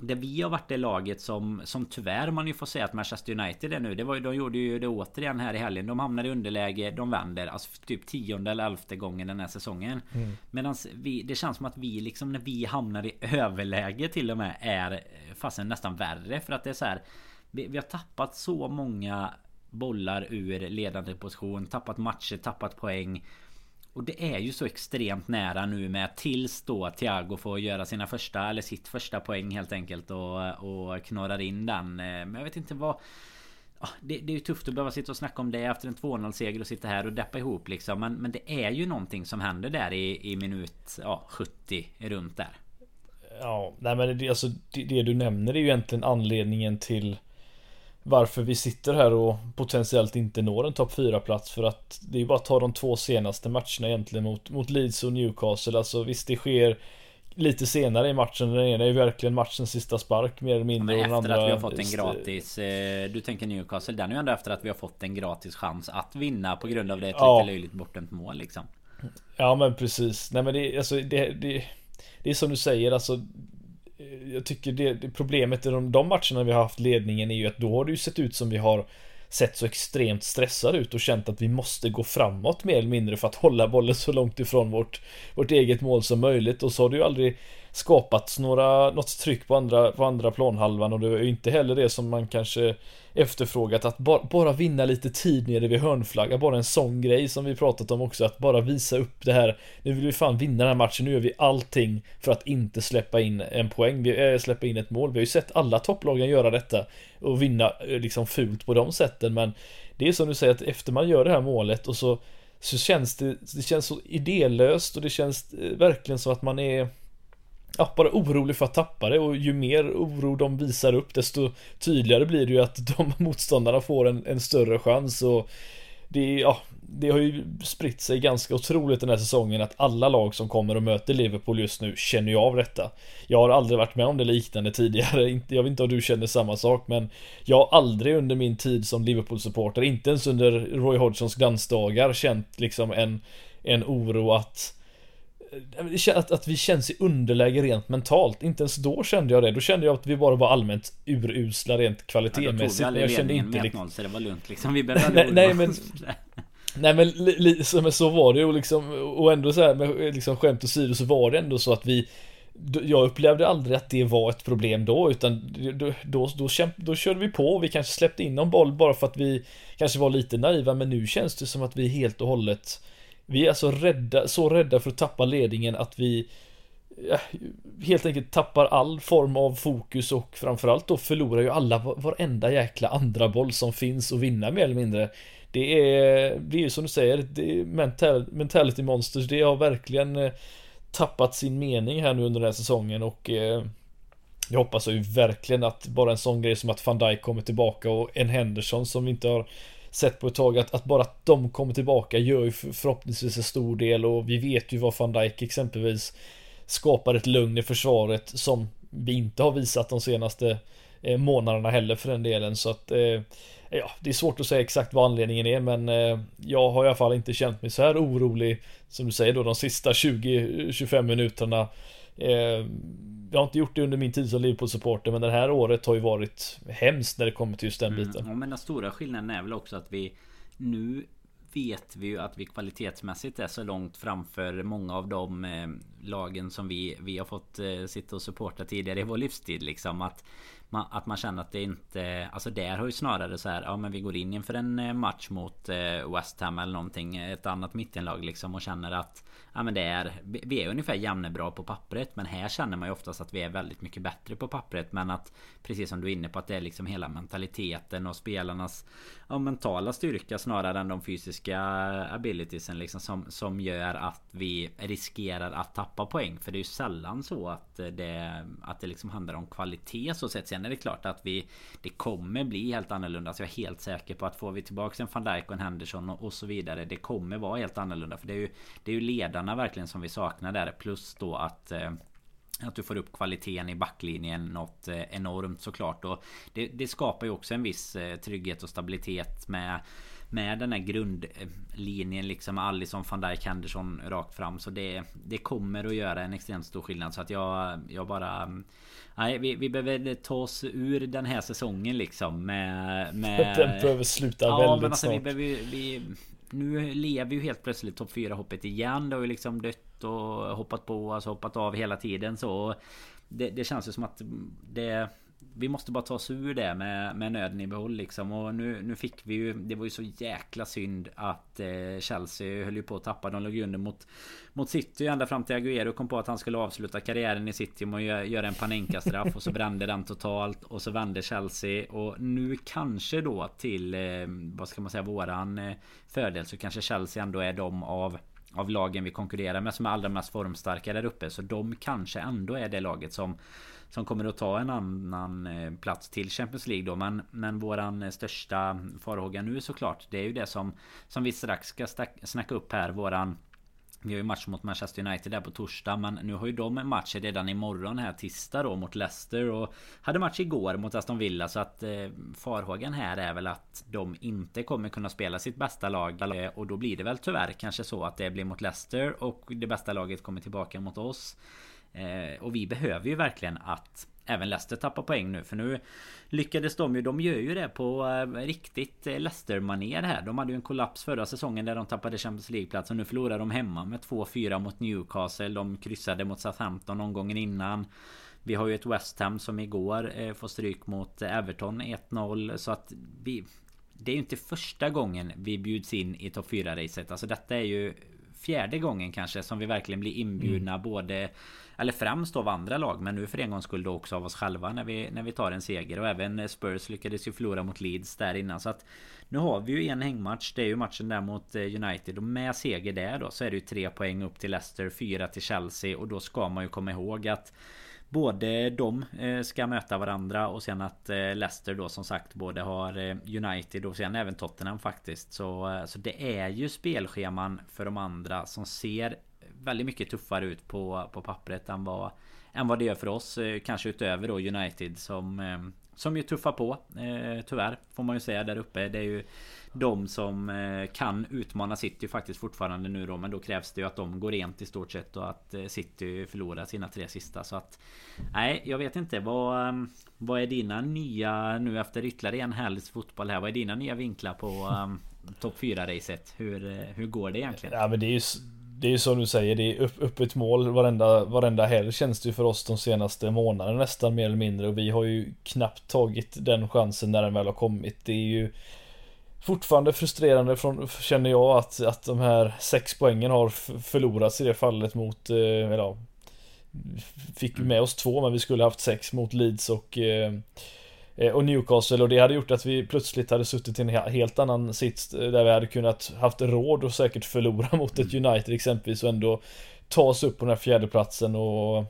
det vi har varit det laget som Som tyvärr man ju får säga att Manchester United är nu Det var ju, de gjorde ju det återigen här i helgen. De hamnade i underläge De vänder Alltså typ tionde eller elfte gången den här säsongen. Mm. Medan vi Det känns som att vi liksom när vi hamnar i överläge till och med Är fasen nästan värre. För att det är så här vi, vi har tappat så många Bollar ur ledande position Tappat matcher, tappat poäng och det är ju så extremt nära nu med tills då Thiago får göra sina första eller sitt första poäng helt enkelt och, och knorrar in den. Eh, men jag vet inte vad det, det, är ju tufft att behöva sitta och snacka om det efter en 2-0 seger och sitta här och deppa ihop liksom. Men, men det är ju någonting som händer där i, i minut ja, 70 runt där. Ja, nej men det, alltså, det, det du nämner är ju egentligen anledningen till varför vi sitter här och potentiellt inte når en topp 4 plats för att det är bara att ta de två senaste matcherna egentligen mot, mot Leeds och Newcastle. Alltså visst det sker lite senare i matchen. Den ena är ju verkligen matchens sista spark mer eller mindre. Men efter och den andra, att vi har fått en gratis... Eh, du tänker Newcastle. Den är ju ändå efter att vi har fått en gratis chans att vinna på grund av det ett ja. lite löjligt bortdömt mål liksom. Ja men precis. Nej men det, alltså, det, det, det är som du säger alltså Eh, jag tycker det, det problemet i de, de matcherna vi har haft ledningen är ju att då har det ju sett ut som vi har sett så extremt stressade ut och känt att vi måste gå framåt mer eller mindre för att hålla bollen så långt ifrån vårt, vårt eget mål som möjligt. Och så har det ju aldrig skapats några, något tryck på andra, på andra planhalvan och det är ju inte heller det som man kanske efterfrågat att bara, bara vinna lite tid nere vid hörnflagga, bara en sån grej som vi pratat om också, att bara visa upp det här. Nu vill vi fan vinna den här matchen, nu gör vi allting för att inte släppa in en poäng, vi, äh, släppa in ett mål. Vi har ju sett alla topplagen göra detta och vinna eh, liksom fult på de sätten, men det är som du säger att efter man gör det här målet och så så känns det, det känns så idélöst och det känns eh, verkligen så att man är ja, bara orolig för att tappa det och ju mer oro de visar upp desto tydligare blir det ju att de motståndarna får en, en större chans och det, ja, det har ju spritt sig ganska otroligt den här säsongen att alla lag som kommer och möter Liverpool just nu känner ju av detta. Jag har aldrig varit med om det liknande tidigare, jag vet inte om du känner samma sak men jag har aldrig under min tid som Liverpool-supporter, inte ens under Roy Hodgsons glansdagar känt liksom en, en oro att att, att vi känns i underläge rent mentalt. Inte ens då kände jag det. Då kände jag att vi bara var allmänt urusla rent kvalitetsmässigt. Ja, jag kände inte... Med så det var lugnt liksom. Vi behövde nej, nej men... Nej men, så, var det ju liksom Och ändå så här med liksom skämt åsido så var det ändå så att vi jag upplevde aldrig att det var ett problem då utan då, då, då, kämp, då körde vi på vi kanske släppte in någon boll bara för att vi kanske var lite naiva men nu känns det som att vi helt och hållet vi är alltså rädda, så rädda för att tappa ledningen att vi eh, helt enkelt tappar all form av fokus och framförallt då förlorar ju alla varenda jäkla andra boll som finns att vinna mer eller mindre. Det är, det är ju som du säger, det är mental, mentality monsters, det har verkligen eh, tappat sin mening här nu under den här säsongen och eh, jag hoppas ju verkligen att bara en sån grej som att van Dijk kommer tillbaka och en Henderson som vi inte har sett på ett tag att, att bara att de kommer tillbaka gör ju förhoppningsvis en stor del och vi vet ju vad van Dijk exempelvis skapar ett lugn i försvaret som vi inte har visat de senaste eh, månaderna heller för den delen. Så att eh, Ja, det är svårt att säga exakt vad anledningen är men eh, jag har i alla fall inte känt mig så här orolig som du säger då de sista 20-25 minuterna. Eh, jag har inte gjort det under min tid som Liverpool-supporter men det här året har ju varit hemskt när det kommer till just den mm. biten. Ja, men den stora skillnaden är väl också att vi nu vet vi ju att vi kvalitetsmässigt är så långt framför många av de eh, lagen som vi, vi har fått eh, sitta och supporta tidigare i vår livstid liksom att man, att man känner att det inte... Alltså där har ju snarare så här, ja men vi går in inför en eh, match mot eh, West Ham eller någonting. Ett annat mittenlag liksom och känner att Ja men det är Vi är ungefär jämnebra på pappret Men här känner man ju oftast att vi är väldigt mycket bättre på pappret. Men att Precis som du är inne på att det är liksom hela mentaliteten och spelarnas ja, Mentala styrka snarare än de fysiska abilitiesen liksom som, som gör att vi riskerar att tappa poäng. För det är ju sällan så att det Att det liksom handlar om kvalitet så sett. Sen är det klart att vi Det kommer bli helt annorlunda. Så jag är helt säker på att får vi tillbaka en van Dijk och en Henderson och, och så vidare Det kommer vara helt annorlunda. För det är ju Det är ju ledande ledarna verkligen som vi saknar där. Plus då att eh, att du får upp kvaliteten i backlinjen något eh, enormt såklart. Och det, det skapar ju också en viss eh, trygghet och stabilitet med med den här grundlinjen liksom Alisson, van Dijk, Henderson rakt fram. Så det, det kommer att göra en extremt stor skillnad. Så att jag, jag bara... Nej, vi, vi behöver ta oss ur den här säsongen liksom med... med den behöver sluta ja, väldigt men alltså, snart. Vi behöver, vi, nu lever ju helt plötsligt topp 4 hoppet igen. Det har ju liksom dött och hoppat på, alltså hoppat av hela tiden så. Det, det känns ju som att det vi måste bara ta oss ur det med, med nöden i behåll liksom. Och nu, nu fick vi ju... Det var ju så jäkla synd att eh, Chelsea höll ju på att tappa. De låg under mot, mot City ända fram till Agüero kom på att han skulle avsluta karriären i City med att göra, göra en Panenka-straff. och så brände den totalt. Och så vände Chelsea. Och nu kanske då till... Eh, vad ska man säga? Våran eh, fördel så kanske Chelsea ändå är de av av lagen vi konkurrerar med som är allra mest formstarka där uppe. Så de kanske ändå är det laget som som kommer att ta en annan eh, plats till Champions League då. Men, men våran eh, största farhåga nu såklart. Det är ju det som, som vi strax ska snacka upp här. Våran vi har ju match mot Manchester United där på torsdag Men nu har ju de en match redan imorgon här tisdag då mot Leicester. Och hade match igår mot Aston Villa så att eh, Farhågan här är väl att de inte kommer kunna spela sitt bästa lag. Eh, och då blir det väl tyvärr kanske så att det blir mot Leicester Och det bästa laget kommer tillbaka mot oss. Eh, och vi behöver ju verkligen att Även Leicester tappar poäng nu för nu Lyckades de ju, de gör ju det på eh, riktigt eh, Leicester-manér här. De hade ju en kollaps förra säsongen där de tappade Champions League-plats och nu förlorar de hemma med 2-4 mot Newcastle. De kryssade mot Southampton någon gången innan. Vi har ju ett West Ham som igår eh, får stryk mot Everton 1-0 så att vi Det är ju inte första gången vi bjuds in i topp 4-racet. Alltså detta är ju fjärde gången kanske som vi verkligen blir inbjudna mm. både eller främst av andra lag men nu för en gångs skull då också av oss själva när vi, när vi tar en seger. Och även eh, Spurs lyckades ju förlora mot Leeds där innan. Så att nu har vi ju en hängmatch. Det är ju matchen där mot eh, United. Och med seger där då så är det ju tre poäng upp till Leicester, fyra till Chelsea. Och då ska man ju komma ihåg att Både de eh, ska möta varandra och sen att Leicester då som sagt både har United och sen även Tottenham faktiskt. Så, så det är ju spelscheman för de andra som ser väldigt mycket tuffare ut på, på pappret än vad, än vad det gör för oss. Eh, kanske utöver då United som eh, som ju tuffar på eh, Tyvärr får man ju säga där uppe Det är ju De som kan utmana City faktiskt fortfarande nu då Men då krävs det ju att de går rent i stort sett Och att City förlorar sina tre sista så att Nej jag vet inte vad Vad är dina nya Nu efter ytterligare en helgs fotboll här Vad är dina nya vinklar på um, Topp 4 racet Hur, hur går det egentligen? Ja men det är ju det är ju som du säger, det är upp, öppet mål varenda, varenda helg känns det ju för oss de senaste månaderna nästan mer eller mindre och vi har ju knappt tagit den chansen när den väl har kommit. Det är ju fortfarande frustrerande från, känner jag att, att de här sex poängen har förlorats i det fallet mot, eh, eller ja, fick med oss två men vi skulle haft sex mot Leeds och Eh, Eh, och Newcastle och det hade gjort att vi plötsligt hade suttit i en helt annan sits eh, där vi hade kunnat haft råd och säkert förlora mot ett United exempelvis och ändå ta oss upp på den här fjärdeplatsen och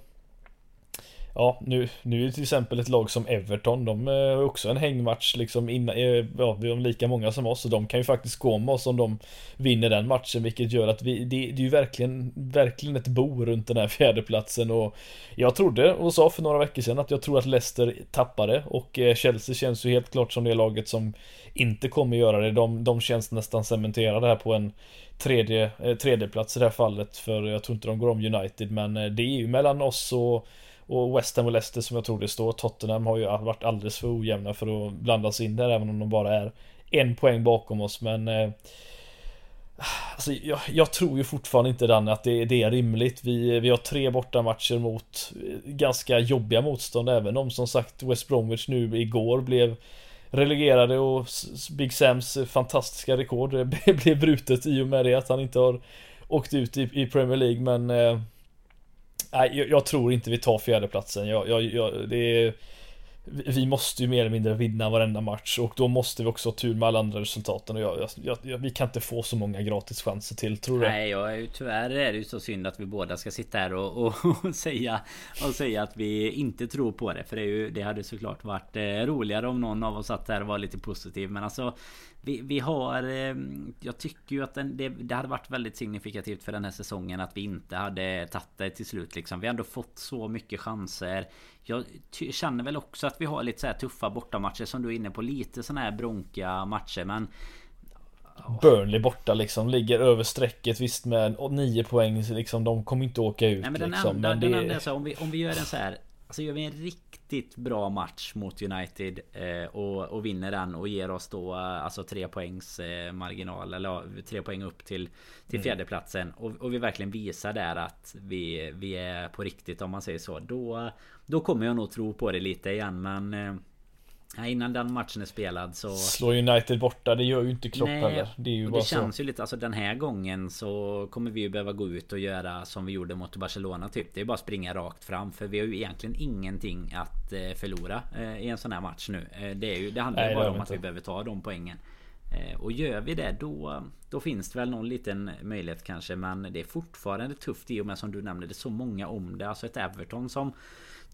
Ja, nu, nu är det till exempel ett lag som Everton, de har också en hängmatch liksom innan, eh, ja, vi har lika många som oss och de kan ju faktiskt gå med oss om de vinner den matchen vilket gör att vi, det, det är ju verkligen, verkligen ett bo runt den här fjärdeplatsen och jag trodde och sa för några veckor sedan att jag tror att Leicester tappade. och eh, Chelsea känns ju helt klart som det laget som inte kommer göra det. De, de känns nästan cementerade här på en tredje, tredje plats i det här fallet för jag tror inte de går om United men det är ju mellan oss och och West Ham och Leicester som jag tror det står. Tottenham har ju varit alldeles för ojämna för att blandas in där även om de bara är en poäng bakom oss men eh, Alltså, jag, jag, tror ju fortfarande inte Danne att det, det, är rimligt. Vi, vi har tre bortamatcher mot eh, ganska jobbiga motstånd även om som sagt West Bromwich nu igår blev relegerade och Big Sams eh, fantastiska rekord blev brutet i och med det att han inte har åkt ut i, i Premier League men eh, Nej, jag, jag, tror inte vi tar fjärdeplatsen. Jag, jag, jag, det är, vi måste ju mer eller mindre vinna varenda match och då måste vi också ha tur med alla andra resultaten och jag, jag, jag, vi kan inte få så många gratis chanser till, tror du? Nej, jag, tyvärr är det ju så synd att vi båda ska sitta här och, och, och, säga och säga att vi inte tror på det. För det, är ju, det hade såklart varit eh, roligare om någon av oss satt här och var lite positiv. Men alltså vi, vi har... Eh, jag tycker ju att den, det, det, hade varit väldigt signifikativt för den här säsongen att vi inte hade tagit det till slut liksom. Vi har ändå fått så mycket chanser. Jag känner väl också att vi har lite så här tuffa bortamatcher som du är inne på. Lite sådana här bronkiga matcher men... Burnley borta liksom, ligger över strecket visst med 9 poäng liksom, de kommer inte åka ut Nej, men den liksom. Enda, men den det... enda, så, om, vi, om vi gör en så här Alltså gör vi en riktigt bra match mot United eh, och, och, vinner den och ger oss då eh, alltså tre poängs eh, marginal eller tre poäng upp till, till mm. fjärdeplatsen och, och vi verkligen visar där att vi, vi är på riktigt om man säger så. Då, då kommer jag nog tro på det lite igen men Ja, innan den matchen är spelad så... Slår United borta, det gör ju inte Klopp Nej, heller. Det är ju och det känns så. ju lite, alltså den här gången så kommer vi ju behöva gå ut och göra som vi gjorde mot Barcelona typ. Det är bara springa rakt fram för vi har ju egentligen ingenting att eh, förlora eh, i en sån här match nu. Eh, det, är ju, det handlar ju bara om inte. att vi behöver ta de poängen. Och gör vi det då Då finns det väl någon liten möjlighet kanske Men det är fortfarande tufft i och med som du nämnde Det är så många om det Alltså ett Everton som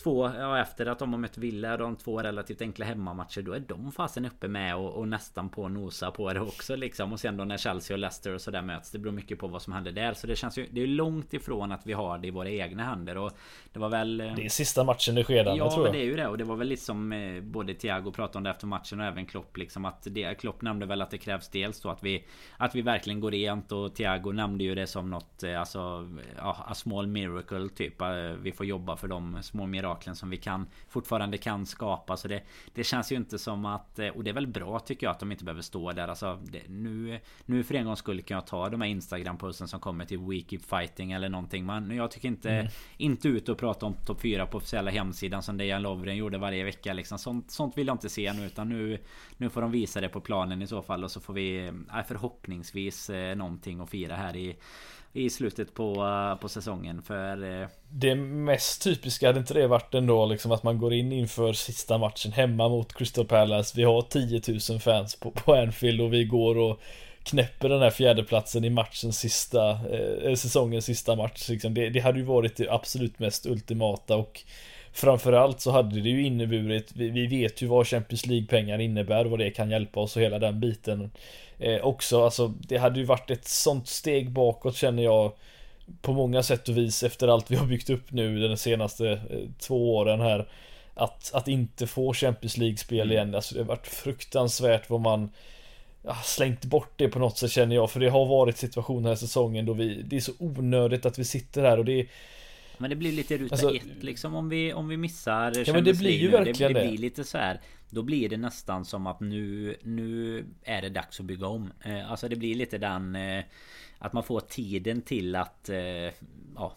två, ja, efter att de har mött Villa, de två relativt enkla hemmamatcher, då är de fasen uppe med och, och nästan på nosa på det också liksom. Och sen då när Chelsea och Leicester och sådär möts, det beror mycket på vad som händer där. Så det känns ju, det är långt ifrån att vi har det i våra egna händer. Och det var väl... Det är sista matchen det sker ja, tror jag. Ja, det är ju det. Och det var väl lite som eh, både Thiago pratade om det efter matchen och även Klopp liksom att det, Klopp nämnde väl att det krävs dels då att vi Att vi verkligen går rent och Thiago nämnde ju det som något eh, alltså a small miracle typ. Eh, vi får jobba för de små miraklen som vi kan fortfarande kan skapa. Så det, det känns ju inte som att... Och det är väl bra tycker jag att de inte behöver stå där. Alltså, det, nu, nu för en gångs skull kan jag ta de här Instagram-posten som kommer till We Keep Fighting eller någonting. Men jag tycker inte, mm. inte ut och prata om topp 4 på officiella hemsidan som Dejan Lovren gjorde varje vecka. Liksom. Sånt, sånt vill jag inte se nu. Utan nu, nu får de visa det på planen i så fall. Och så får vi förhoppningsvis eh, någonting att fira här i i slutet på, eh, på säsongen för eh, Det mest typiska hade inte det varit ändå liksom att man går in inför sista matchen hemma mot Crystal Palace Vi har 10 000 fans på, på Anfield och vi går och knäpper den här fjärdeplatsen i matchens sista eh, eh, Säsongens sista match liksom. det, det hade ju varit det absolut mest ultimata och Framförallt så hade det ju inneburit Vi, vi vet ju vad Champions League-pengar innebär vad det kan hjälpa oss och hela den biten eh, också. Alltså det hade ju varit ett sånt steg bakåt känner jag på många sätt och vis efter allt vi har byggt upp nu de senaste eh, två åren här. Att, att inte få Champions League-spel igen. Alltså det har varit fruktansvärt vad man slängt bort det på något sätt känner jag. För det har varit situationer den här säsongen då vi, det är så onödigt att vi sitter här och det är men det blir lite ruta alltså, ett liksom om vi, om vi missar Ja men det blir ju verkligen det. Det blir lite så här då blir det nästan som att nu Nu är det dags att bygga om eh, Alltså det blir lite den eh, Att man får tiden till att eh, ja,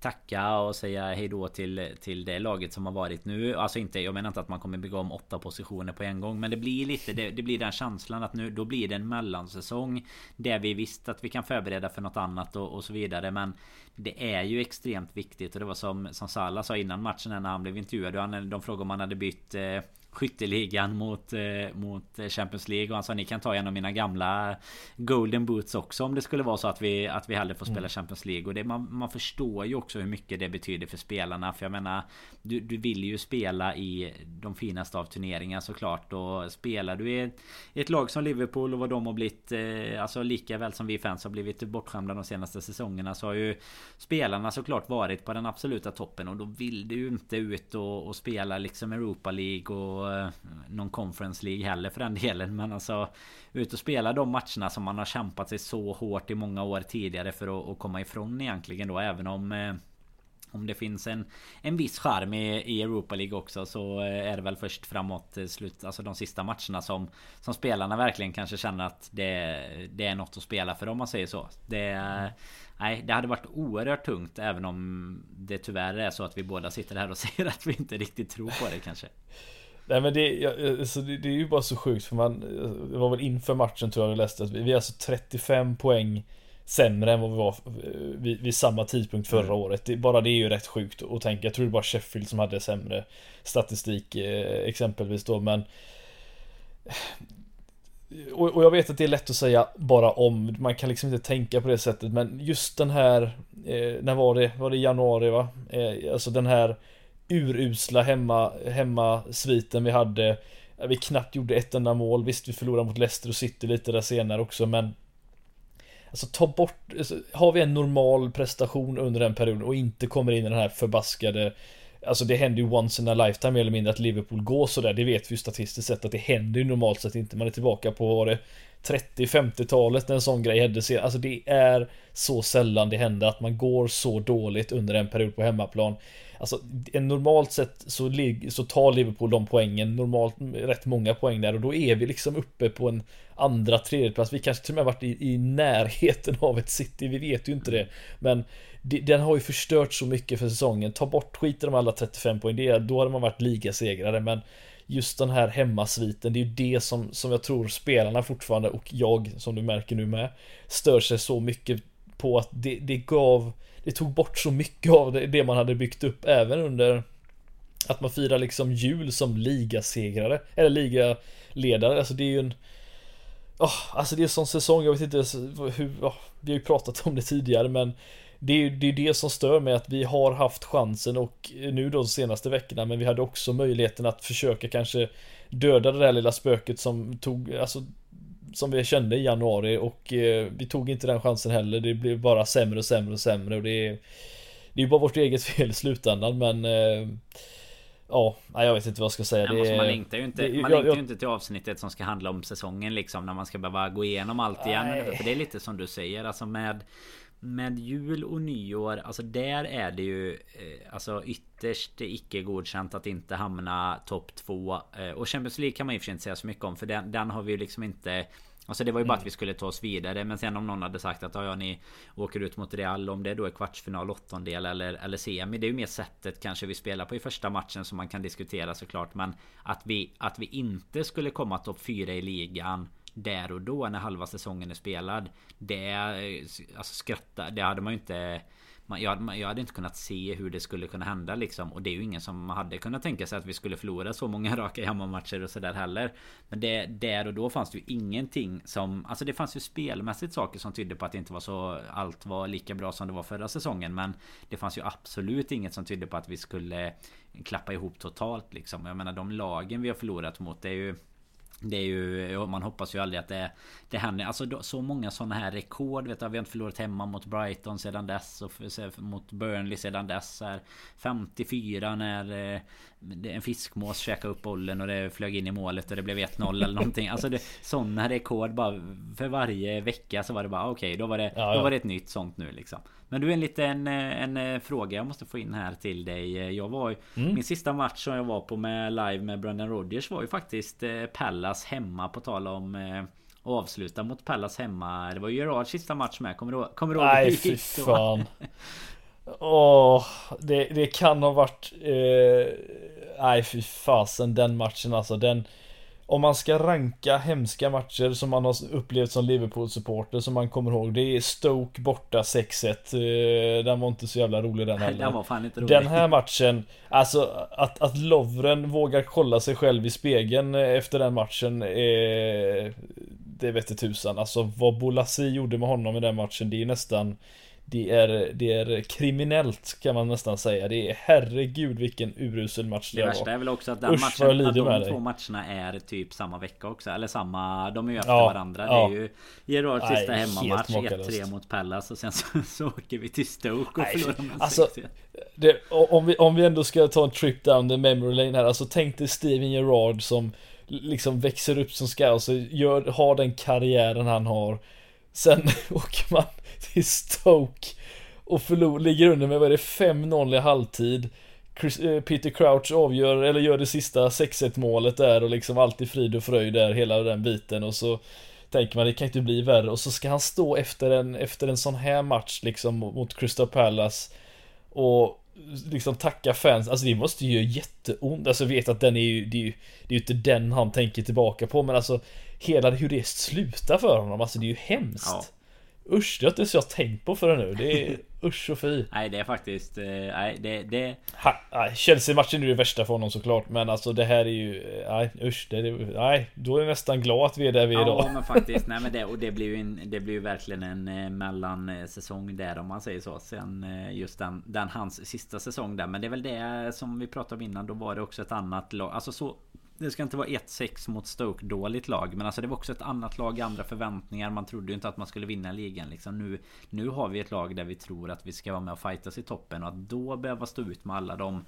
tacka och säga hejdå till, till det laget som har varit nu. Alltså inte, jag menar inte att man kommer bygga om åtta positioner på en gång. Men det blir lite, det, det blir den känslan att nu, då blir det en mellansäsong. Där vi visst att vi kan förbereda för något annat och, och så vidare. Men det är ju extremt viktigt och det var som, som Salah sa innan matchen när han blev intervjuad. De frågade om han hade bytt eh, skytteligan mot, eh, mot Champions League. Och han sa ni kan ta en av mina gamla Golden Boots också om det skulle vara så att vi, att vi hellre får spela mm. Champions League. Och det, man, man förstår ju också hur mycket det betyder för spelarna. För jag menar du, du vill ju spela i de finaste av turneringar såklart. Och spelar du i, i ett lag som Liverpool och vad de har blivit eh, Alltså lika väl som vi fans har blivit bortskämda de senaste säsongerna så har ju Spelarna såklart varit på den absoluta toppen och då vill du ju inte ut och, och spela liksom Europa League och Eh, någon Conference League heller för den delen. Men alltså ut och spela de matcherna som man har kämpat sig så hårt i många år tidigare för att, att komma ifrån egentligen då. Även om eh, om det finns en, en viss charm i, i Europa League också så eh, är det väl först framåt slut, alltså de sista matcherna som, som spelarna verkligen kanske känner att det, det är något att spela för om man säger så. Det, nej, det hade varit oerhört tungt även om det tyvärr är så att vi båda sitter här och säger att vi inte riktigt tror på det kanske. Nej men det, alltså det, det, är ju bara så sjukt för man Det var väl inför matchen tror jag vi läste att vi, vi är alltså 35 poäng Sämre än vad vi var vid, vid samma tidpunkt förra mm. året. Det, bara det är ju rätt sjukt att tänka. Jag tror det var Sheffield som hade sämre statistik eh, exempelvis då men och, och, jag vet att det är lätt att säga bara om, man kan liksom inte tänka på det sättet men just den här, eh, när var det? Var det januari va? Eh, alltså den här urusla hemma, hemmasviten vi hade. Vi knappt gjorde ett enda mål. Visst, vi förlorade mot Leicester och City lite där senare också, men Alltså ta bort, alltså, har vi en normal prestation under den perioden och inte kommer in i den här förbaskade Alltså det händer ju once in a lifetime mer eller mindre att Liverpool går sådär. Det vet vi ju statistiskt sett att det händer ju normalt sett inte. Man är tillbaka på vad det 30-50-talet när en sån grej hände. Alltså det är så sällan det händer att man går så dåligt under en period på hemmaplan. Alltså normalt sett så, så tar Liverpool de poängen, normalt rätt många poäng där och då är vi liksom uppe på en andra, tredje plats. Vi kanske till och med varit i, i närheten av ett City, vi vet ju inte det. Men det, den har ju förstört så mycket för säsongen. Ta bort skiten om alla 35 poäng, det, då hade man varit ligasegrare. Men just den här hemmasviten, det är ju det som, som jag tror spelarna fortfarande och jag, som du märker nu med, stör sig så mycket på att det, det gav det tog bort så mycket av det, det man hade byggt upp även under att man firar liksom jul som ligasegrare eller ligaledare. Alltså det är ju en oh, Alltså det är en sån säsong, jag vet inte hur, oh, vi har ju pratat om det tidigare men det är ju det, är det som stör mig att vi har haft chansen och nu då de senaste veckorna men vi hade också möjligheten att försöka kanske döda det där lilla spöket som tog, alltså som vi kände i januari och eh, vi tog inte den chansen heller. Det blev bara sämre och sämre och sämre och det är Det är bara vårt eget fel i slutändan men eh, Ja, jag vet inte vad jag ska säga. Ja, det, man längtar ju inte, det, man jag, längtar inte till avsnittet som ska handla om säsongen liksom. När man ska behöva gå igenom allt igen. Nej. För det är lite som du säger, alltså med med jul och nyår, alltså där är det ju eh, Alltså ytterst icke godkänt att inte hamna topp 2 eh, Och Champions League kan man ju för sig inte säga så mycket om för den, den har vi ju liksom inte Alltså det var ju bara att mm. vi skulle ta oss vidare Men sen om någon hade sagt att ja, ni åker ut mot Real Om det då är kvartsfinal, åttondel eller, eller semi Det är ju mer sättet kanske vi spelar på i första matchen Som man kan diskutera såklart Men att vi, att vi inte skulle komma topp 4 i ligan där och då när halva säsongen är spelad. Det, alltså skratta, det hade man ju inte... Jag, jag hade inte kunnat se hur det skulle kunna hända liksom. Och det är ju ingen som hade kunnat tänka sig att vi skulle förlora så många raka hemmamatcher och sådär heller. Men det, där och då fanns det ju ingenting som... Alltså det fanns ju spelmässigt saker som tydde på att det inte var så... Allt var lika bra som det var förra säsongen. Men det fanns ju absolut inget som tydde på att vi skulle klappa ihop totalt liksom. Jag menar de lagen vi har förlorat mot det är ju... Det är ju, man hoppas ju aldrig att det, det händer. Alltså så många sådana här rekord. Vet du, vi har inte förlorat hemma mot Brighton sedan dess. Och mot Burnley sedan dess. Här. 54 när eh, en fiskmås käkade upp bollen och det flög in i målet och det blev 1-0 eller någonting. Alltså det, sådana rekord bara för varje vecka så var det bara okej okay, då var det, ja, ja. då var det ett nytt sånt nu liksom. Men du en liten en, en fråga jag måste få in här till dig. Jag var mm. Min sista match som jag var på med live med Brendan Rodgers var ju faktiskt eh, Pallas hemma på tal om eh, avsluta mot Pallas hemma. Det var ju Gerards sista match med. Kommer du, kommer du ihåg? Nej fy fan. Åh, oh, det, det kan ha varit... Eh, nej fy fasen den matchen alltså. Den, om man ska ranka hemska matcher som man har upplevt som Liverpool-supporter som man kommer ihåg. Det är Stoke borta 6-1. Eh, den var inte så jävla rolig den heller. Den var fan inte rolig. Den här matchen, alltså att, att Lovren vågar kolla sig själv i spegeln efter den matchen är... Det vete tusan. Alltså vad Bolasi gjorde med honom i den matchen, det är nästan det är, det är kriminellt kan man nästan säga. Det är herregud vilken urusel match det, det värsta var. är väl också att den Usch, matchen, att de två matcherna är typ samma vecka också. Eller samma, de är ju efter ja, varandra. Ja. Det är ju Gerards sista hemmamatch 1-3 mot Pallas och sen så, så åker vi till Stoke och förlorar med alltså, det, om, vi, om vi ändå ska ta en trip down the memory lane här. Alltså tänk dig Steven Gerard som liksom växer upp som scout och gör, har den karriären han har. Sen åker man till Stoke och förlor, ligger under med vad är det 5-0 i halvtid. Chris, eh, Peter Crouch avgör, eller gör det sista 6-1 målet där och liksom alltid frid och fröjd där, hela den biten och så Tänker man det kan inte bli värre och så ska han stå efter en, efter en sån här match liksom mot Crystal Palace Och liksom tacka fans, alltså det måste ju göra jätteont, alltså vet att den är ju, det är ju, det är ju inte den han tänker tillbaka på men alltså Hela hur det slutar för honom, alltså det är ju hemskt ja. Usch, det har inte ens jag tänkt på förrän nu. Det är usch och fy. Nej, det är faktiskt... Eh, nej, det... det... Chelsea-matchen är det värsta för honom såklart. Men alltså det här är ju... Eh, nej, usch. Det, nej, då är jag nästan glad att vi är där vi är idag. Ja, men faktiskt. Nej, men det, och det blir ju en, Det blir ju verkligen en eh, mellansäsong där om man säger så. Sen just den, den hans sista säsong där. Men det är väl det som vi pratade om innan. Då var det också ett annat lag. Alltså så det ska inte vara 1-6 mot Stoke dåligt lag Men alltså det var också ett annat lag, andra förväntningar Man trodde ju inte att man skulle vinna ligan liksom nu, nu har vi ett lag där vi tror att vi ska vara med och fightas i toppen Och att då behöva stå ut med alla de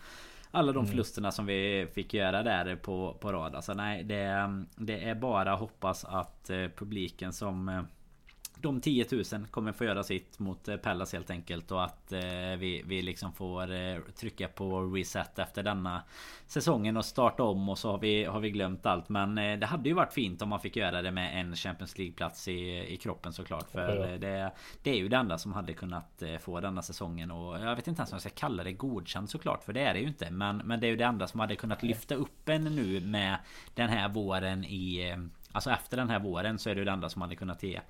alla de mm. förlusterna som vi fick göra där på, på rad. Alltså nej, det, det är bara hoppas att eh, publiken som eh, de 10 000 kommer få göra sitt mot eh, Pellas helt enkelt och att eh, vi, vi liksom får eh, trycka på reset efter denna säsongen och starta om och så har vi, har vi glömt allt. Men det hade ju varit fint om man fick göra det med en Champions League-plats i, i kroppen såklart. För ja. det, det är ju det enda som hade kunnat få denna säsongen och jag vet inte ens om jag ska kalla det godkänt såklart. För det är det ju inte. Men, men det är ju det enda som hade kunnat lyfta upp en nu med den här våren i Alltså efter den här våren så är det ju det enda som hade kunnat ge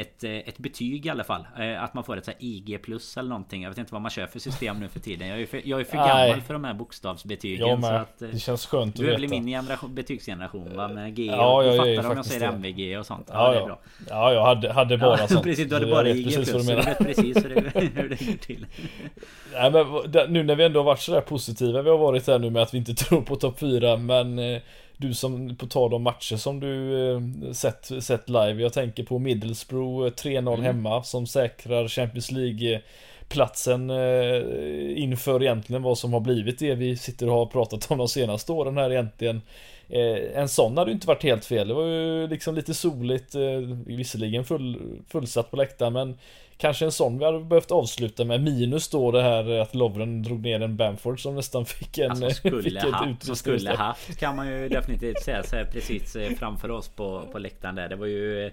ett, eh, ett betyg i alla fall. Eh, att man får ett så IG plus eller någonting. Jag vet inte vad man kör för system nu för tiden. Jag är för, jag är för gammal för de här bokstavsbetygen. Jag med. Så att, eh, det känns skönt att Du är väl min generation, betygsgeneration va? Med G ja, och, jag, fattar om jag säger det. MVG och sånt. Ja, ja, det är bra. Ja, jag hade, hade bara ja, sånt. Precis, du hade bara IG plus. Du vet precis hur det, hur det går till. Nej men nu när vi ändå varit sådär positiva vi har varit här nu med att vi inte tror på topp 4 men du som, på tal om matcher som du eh, sett, sett live. Jag tänker på Middlesbrough 3-0 eh, mm. hemma som säkrar Champions League platsen eh, inför egentligen vad som har blivit det vi sitter och har pratat om de senaste åren här egentligen. Eh, en sån hade ju inte varit helt fel. Det var ju liksom lite soligt, eh, visserligen full, fullsatt på läktaren men Kanske en sån vi hade behövt avsluta med minus då det här att Lovren drog ner en Bamford som nästan fick en alltså, skulle fick haft, som skulle haft kan man ju definitivt säga så precis eh, framför oss på, på läktaren där. Det var ju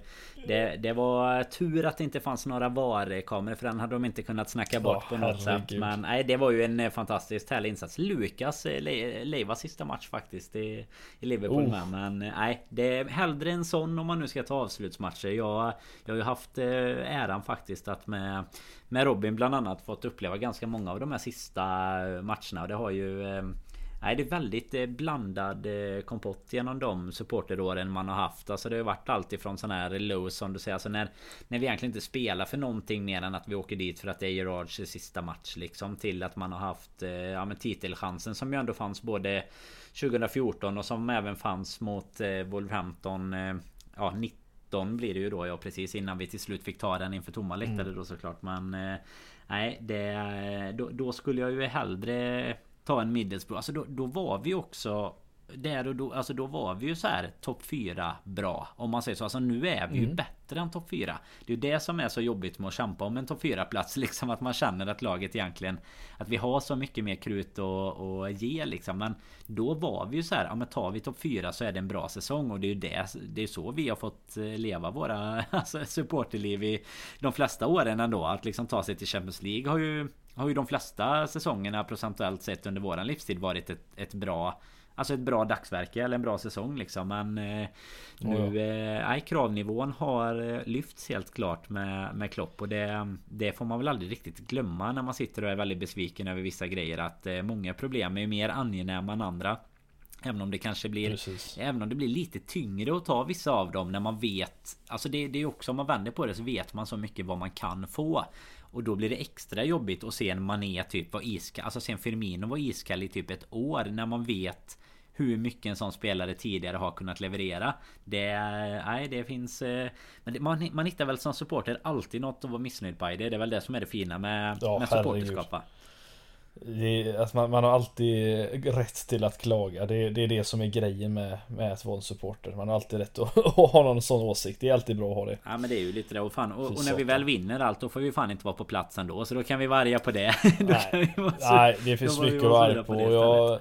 det, det var tur att det inte fanns några VAR-kameror för den hade de inte kunnat snacka bort oh, på något sätt. Men nej, det var ju en eh, fantastiskt härlig insats. Lukas eh, Leivas sista match faktiskt i, i Liverpool oh. med. Men nej, det är hellre en sån om man nu ska ta avslutsmatcher. Jag, jag har ju haft äran faktiskt att med med Robin bland annat fått uppleva ganska många av de här sista eh, matcherna. Och det har ju eh, Nej det är väldigt eh, blandad kompott genom de supporteråren man har haft. Alltså det har varit allt ifrån sån här low som du säger. Alltså när, när vi egentligen inte spelar för någonting mer än att vi åker dit för att det är Gerards sista match liksom. Till att man har haft ja, men titelchansen som ju ändå fanns både 2014 och som även fanns mot Wolverhampton ja, 90 19 blir det ju då ja precis innan vi till slut fick ta den inför tomma läktare mm. då såklart men eh, Nej det då, då, skulle jag ju hellre Ta en Middlesbrough Alltså då, då var vi också där och då, alltså då var vi ju så här topp 4 bra. Om man säger så. Alltså nu är vi ju mm. bättre än topp 4. Det är ju det som är så jobbigt med att kämpa om en topp 4 plats. Liksom att man känner att laget egentligen Att vi har så mycket mer krut att ge liksom. Men då var vi ju så här. Ja men tar vi topp 4 så är det en bra säsong. Och det är ju det. Det är så vi har fått eh, leva våra alltså, supporterliv i de flesta åren ändå. Att liksom ta sig till Champions League har ju har ju de flesta säsongerna procentuellt sett under våran livstid varit ett, ett bra Alltså ett bra dagsverke eller en bra säsong liksom men eh, Nu eh, kravnivån har eh, lyfts helt klart med, med Klopp och det, det får man väl aldrig riktigt glömma när man sitter och är väldigt besviken över vissa grejer att eh, många problem är ju mer angenäma än andra. Även om det kanske blir Precis. Även om det blir lite tyngre att ta vissa av dem när man vet Alltså det, det är också om man vänder på det så vet man så mycket vad man kan få. Och då blir det extra jobbigt att se en Mané typ vara iskall Alltså se en Firmino vara iskall i typ ett år när man vet hur mycket en sån spelare tidigare har kunnat leverera. Det, nej, det finns... Eh, men man, man hittar väl som supporter alltid något att vara missnöjd på. Det, det är väl det som är det fina med, ja, med supporterskap det, alltså man, man, har alltid rätt till att klaga. Det, det, är det som är grejen med, med att vara en supporter. Man har alltid rätt att, att ha någon sån åsikt. Det är alltid bra att ha det. Ja men det är ju lite det. Och, fan, och, och när vi väl vinner allt då får vi fan inte vara på plats ändå. Så då kan vi varja på det. Nej, Nej det finns mycket att varja på. på jag,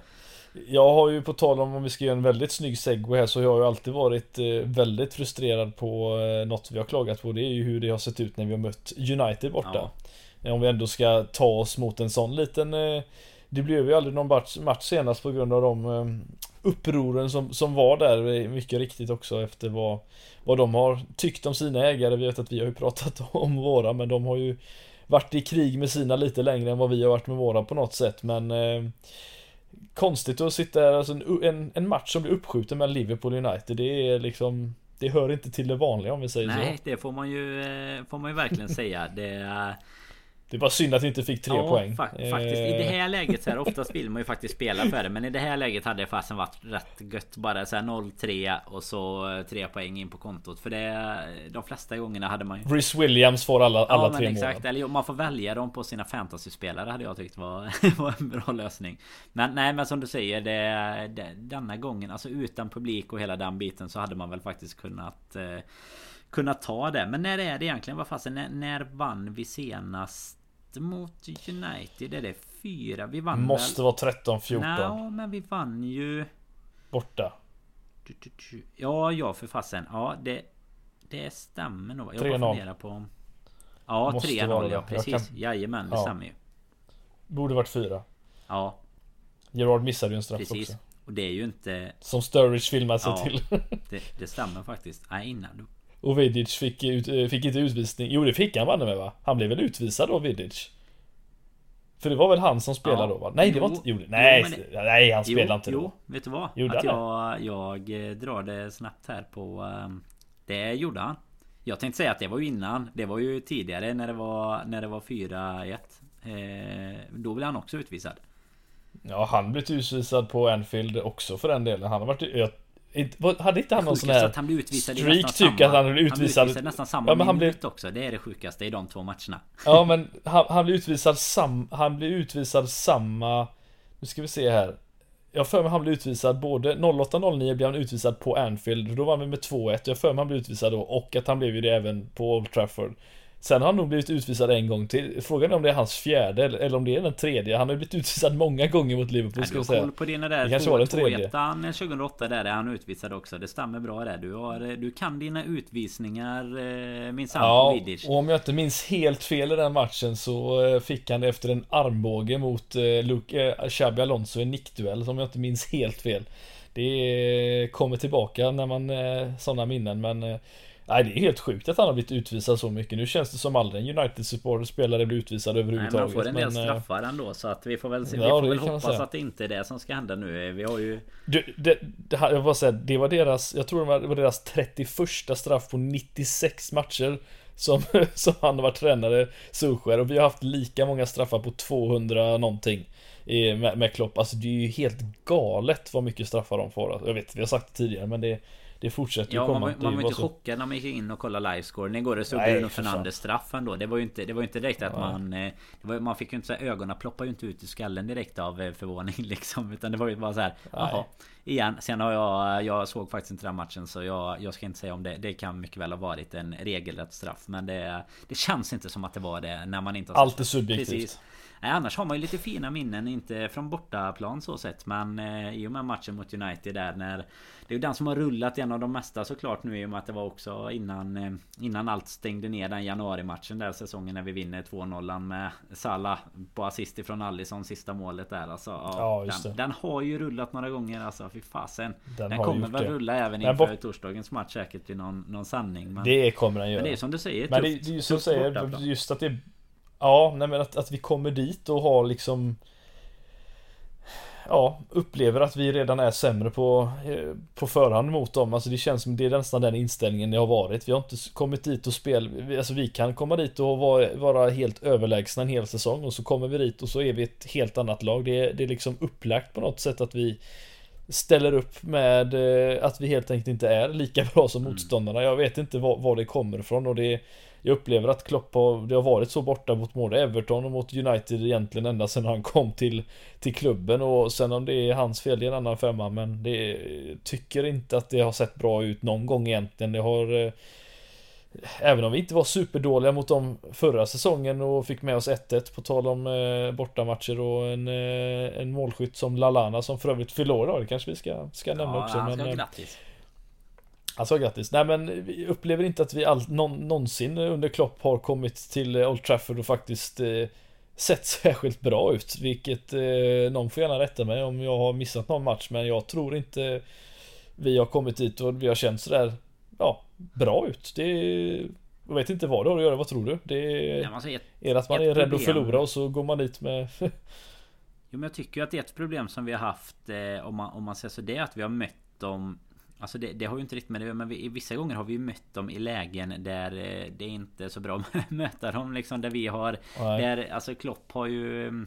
jag har ju på tal om om vi ska göra en väldigt snygg segway här så jag har ju alltid varit eh, väldigt frustrerad på eh, något vi har klagat på. Det är ju hur det har sett ut när vi har mött United borta. Ja. Om vi ändå ska ta oss mot en sån liten eh, Det blev ju aldrig någon match, senast på grund av de upproren som, som var där mycket riktigt också efter vad Vad de har tyckt om sina ägare. Vi vet att vi har ju pratat om våra men de har ju Varit i krig med sina lite längre än vad vi har varit med våra på något sätt men Konstigt att sitta här, alltså en, en match som blir uppskjuten med Liverpool United Det är liksom Det hör inte till det vanliga om vi säger Nej, så. Nej det får man ju eh, Får man ju verkligen säga. Det det var synd att vi inte fick tre ja, poäng. Fa faktiskt. I det här läget så här, oftast vill man ju faktiskt spela för det. Men i det här läget hade det fasen varit rätt gött. Bara så 0-3 och så tre poäng in på kontot. För det de flesta gångerna hade man ju... Rhys Williams får alla, alla ja, tre men exakt. Eller man får välja dem på sina fantasy-spelare hade jag tyckt var, var en bra lösning. Men nej, men som du säger, det, det, denna gången, alltså utan publik och hela den biten så hade man väl faktiskt kunnat eh, kunna ta det. Men när är det egentligen? Vad fasen, när, när vann vi senast? mot United? Är det fyra? Vi vann Måste väl... vara 13-14. Ja, men vi vann ju... Borta. Ja, ja för fasen. Ja, det... Det stämmer nog. Jag bara funderar på... Ja, 3-0 ja, precis. Kan... Jajamän, det ja. stämmer ju. Borde varit fyra. Ja. Gerard missade ju en straff precis. också. Och det är ju inte... Som Sturridge filmade sig ja, till. det, det stämmer faktiskt. Nej, innan. Och Vidic fick, ut, eh, fick inte utvisning. Jo det fick han vann med va? Han blev väl utvisad då Vidic? För det var väl han som spelade ja. då va? Nej det var inte... Jo, nej, jo, det, nej han spelade inte då. Jo, vet du vad? Gjorde att jag, jag eh, drar det snabbt här på... Um, det gjorde han. Jag tänkte säga att det var ju innan. Det var ju tidigare när det var, när det var 4-1. Eh, då blev han också utvisad. Ja han blev utvisad på Anfield också för den delen. Han har varit... Hade inte han någon sån här att han blev utvisad streak tycker att han blev utvisad Han blev utvisad nästan samma ja, men han minut blev... också. Det är det sjukaste i de två matcherna. Ja men han, han blev utvisad sam Han blev utvisad samma Nu ska vi se här. Jag för mig han blev utvisad både 08-09 blev han utvisad på Anfield Då var vi med 2-1 Jag för mig han blev utvisad då och att han blev ju det även på Old Trafford Sen har han nog blivit utvisad en gång till. Frågan är om det är hans fjärde eller om det är den tredje. Han har blivit utvisad många gånger mot Liverpool Nej, ska jag säga. koll på dina där. Det kanske var den tredje. 2008 där är han utvisad också. Det stämmer bra där. Du, har, du kan dina utvisningar eh, minsann ja, på Vidic. och om jag inte minns helt fel i den matchen så eh, fick han det efter en armbåge mot eh, Luke, eh, Xabi Alonso i nickduell. Om jag inte minns helt fel. Det kommer tillbaka när man eh, sådana minnen men Nej det är helt sjukt att han har blivit utvisad så mycket. Nu känns det som aldrig en United supporter spelare blir utvisad överhuvudtaget. Nej, men får en del men, eh, straffar ändå så att vi får väl, se, ja, vi får väl hoppas att det inte är det som ska hända nu. Vi har ju... Du, det, det, jag var säga, det var deras, jag tror det var deras 31 straff på 96 matcher. Som, som han var tränare Solskjaer och vi har haft lika många straffar på 200 någonting med, med Klopp. Alltså det är ju helt galet vad mycket straffar de får. Jag vet, vi har sagt det tidigare men det det fortsätter ja, komma. Man, man var inte så... chockad när man gick in och kollade livescoren. Igår så Bruno Fernandes straff ändå. Det var ju inte, det var inte direkt att ja. man... Eh, var, man fick ju inte så här, ögonen ploppade ju inte ut i skallen direkt av eh, förvåning liksom. Utan det var ju bara så här. Jaha. Igen. Sen har jag... Jag såg faktiskt inte den matchen så jag, jag ska inte säga om det. Det kan mycket väl ha varit en regelrätt straff. Men det, det känns inte som att det var det när man inte har Allt är subjektivt. Precis. Nej, annars har man ju lite fina minnen, inte från bortaplan så sett. Men eh, i och med matchen mot United där när... Det är ju den som har rullat en av de mesta såklart nu i och med att det var också innan... Eh, innan allt stängde ner den januari-matchen där säsongen när vi vinner 2-0 med Salah på assist ifrån Allison sista målet där alltså. Ja, ja den, den, har ju rullat några gånger alltså, fy fasen. Den, den kommer väl det. rulla även inför bort... torsdagens match säkert till någon, någon sanning. Men, det kommer den göra. Men det är som du säger, Men tufft, det, det är som säger, just att det Ja, nej men att, att vi kommer dit och har liksom Ja, upplever att vi redan är sämre på, eh, på förhand mot dem. Alltså det känns som det är nästan den inställningen det har varit. Vi har inte kommit dit och spel, alltså vi kan komma dit och vara, vara helt överlägsna en hel säsong och så kommer vi dit och så är vi ett helt annat lag. Det är, det är liksom upplagt på något sätt att vi ställer upp med eh, att vi helt enkelt inte är lika bra som mm. motståndarna. Jag vet inte var, var det kommer ifrån och det jag upplever att Klopp har, det har varit så borta mot både Everton och mot United egentligen ända sedan han kom till, till klubben och sen om det är hans fel det är en annan femma men det tycker inte att det har sett bra ut någon gång egentligen. Det har eh, Även om vi inte var superdåliga mot dem förra säsongen och fick med oss 1-1 på tal om eh, bortamatcher och en, eh, en målskytt som Lalana som för övrigt förlorade det kanske vi ska, ska nämna ja, också. Han ska men, grattis. Alltså grattis. Nej men vi upplever inte att vi all, någon, någonsin under Klopp har kommit till Old Trafford och faktiskt eh, sett särskilt bra ut. Vilket eh, någon får gärna rätta mig om jag har missat någon match. Men jag tror inte vi har kommit dit och vi har känt sådär ja, bra ut. Det jag vet inte vad det har att göra, vad tror du? Det är, Ja, alltså ett, är att man är rädd problem. att förlora och så går man dit med jo, men jag tycker att ett problem som vi har haft eh, om, man, om man säger så det är att vi har mött dem Alltså det, det har ju inte riktigt med det men vi, vissa gånger har vi ju mött dem i lägen där eh, det är inte är så bra att möta dem liksom där vi har Nej. Där alltså Klopp har ju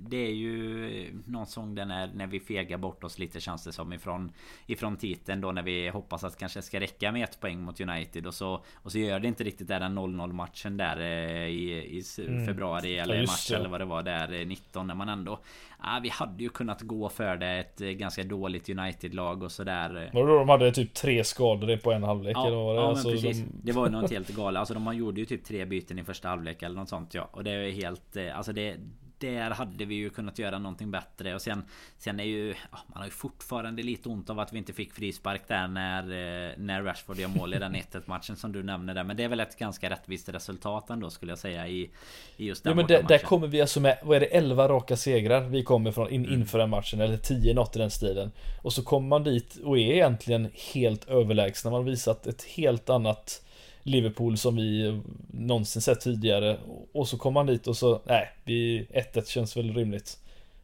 Det är ju någon sång där när, när vi fegar bort oss lite känns det som ifrån Ifrån titeln då när vi hoppas att kanske ska räcka med ett poäng mot United och så Och så gör det inte riktigt där den 0-0 matchen där eh, i, i s- februari eller Mm. Ja, just mars det. eller vad det var där eh, 19 när man ändå ah, Vi hade ju kunnat gå för det ett eh, ganska dåligt United-lag och sådär Var det då de hade typ tre skador på en halvlek Ja, eller var det? ja Alltså, men precis. de- Det var ju något helt galet. Alltså de gjorde ju typ tre byten i första halvlek eller något sånt ja. Och det är helt... eh, Alltså det... Där hade vi ju kunnat göra någonting bättre och sen Sen är ju Man har ju fortfarande lite ont av att vi inte fick frispark där när eh, När Rashford gör mål i den 1-1 matchen som du nämner där Men det är väl ett ganska rättvist resultat ändå skulle jag säga i, i just den Ja men där, där kommer vi alltså med, vad är det, 11 raka segrar vi kommer från in, Mm. inför den matchen eller 10 något i den stilen. Och så kommer man dit och är egentligen helt överlägsna. Man har visat ett helt annat Liverpool som vi någonsin sett tidigare. Och så kommer man dit och så, nej, vi 1-1 känns väl rimligt.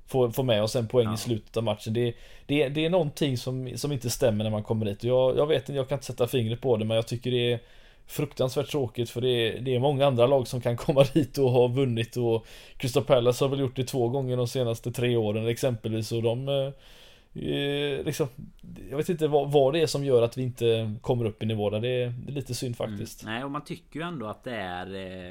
Få, få med oss en poäng Ja. i slutet av matchen. Det, det, det är någonting som, som inte stämmer när man kommer dit. Och jag, jag vet inte, jag kan inte sätta fingret på det men jag tycker det är fruktansvärt tråkigt för det är, det är många andra lag som kan komma dit och ha vunnit och Crystal Palace har väl gjort det två gånger de senaste tre åren exempelvis och de eh, liksom, Jag vet inte vad, vad det är som gör att vi inte kommer upp i nivå där. Det är, det är lite synd faktiskt. Mm. Nej och man tycker ju ändå att det är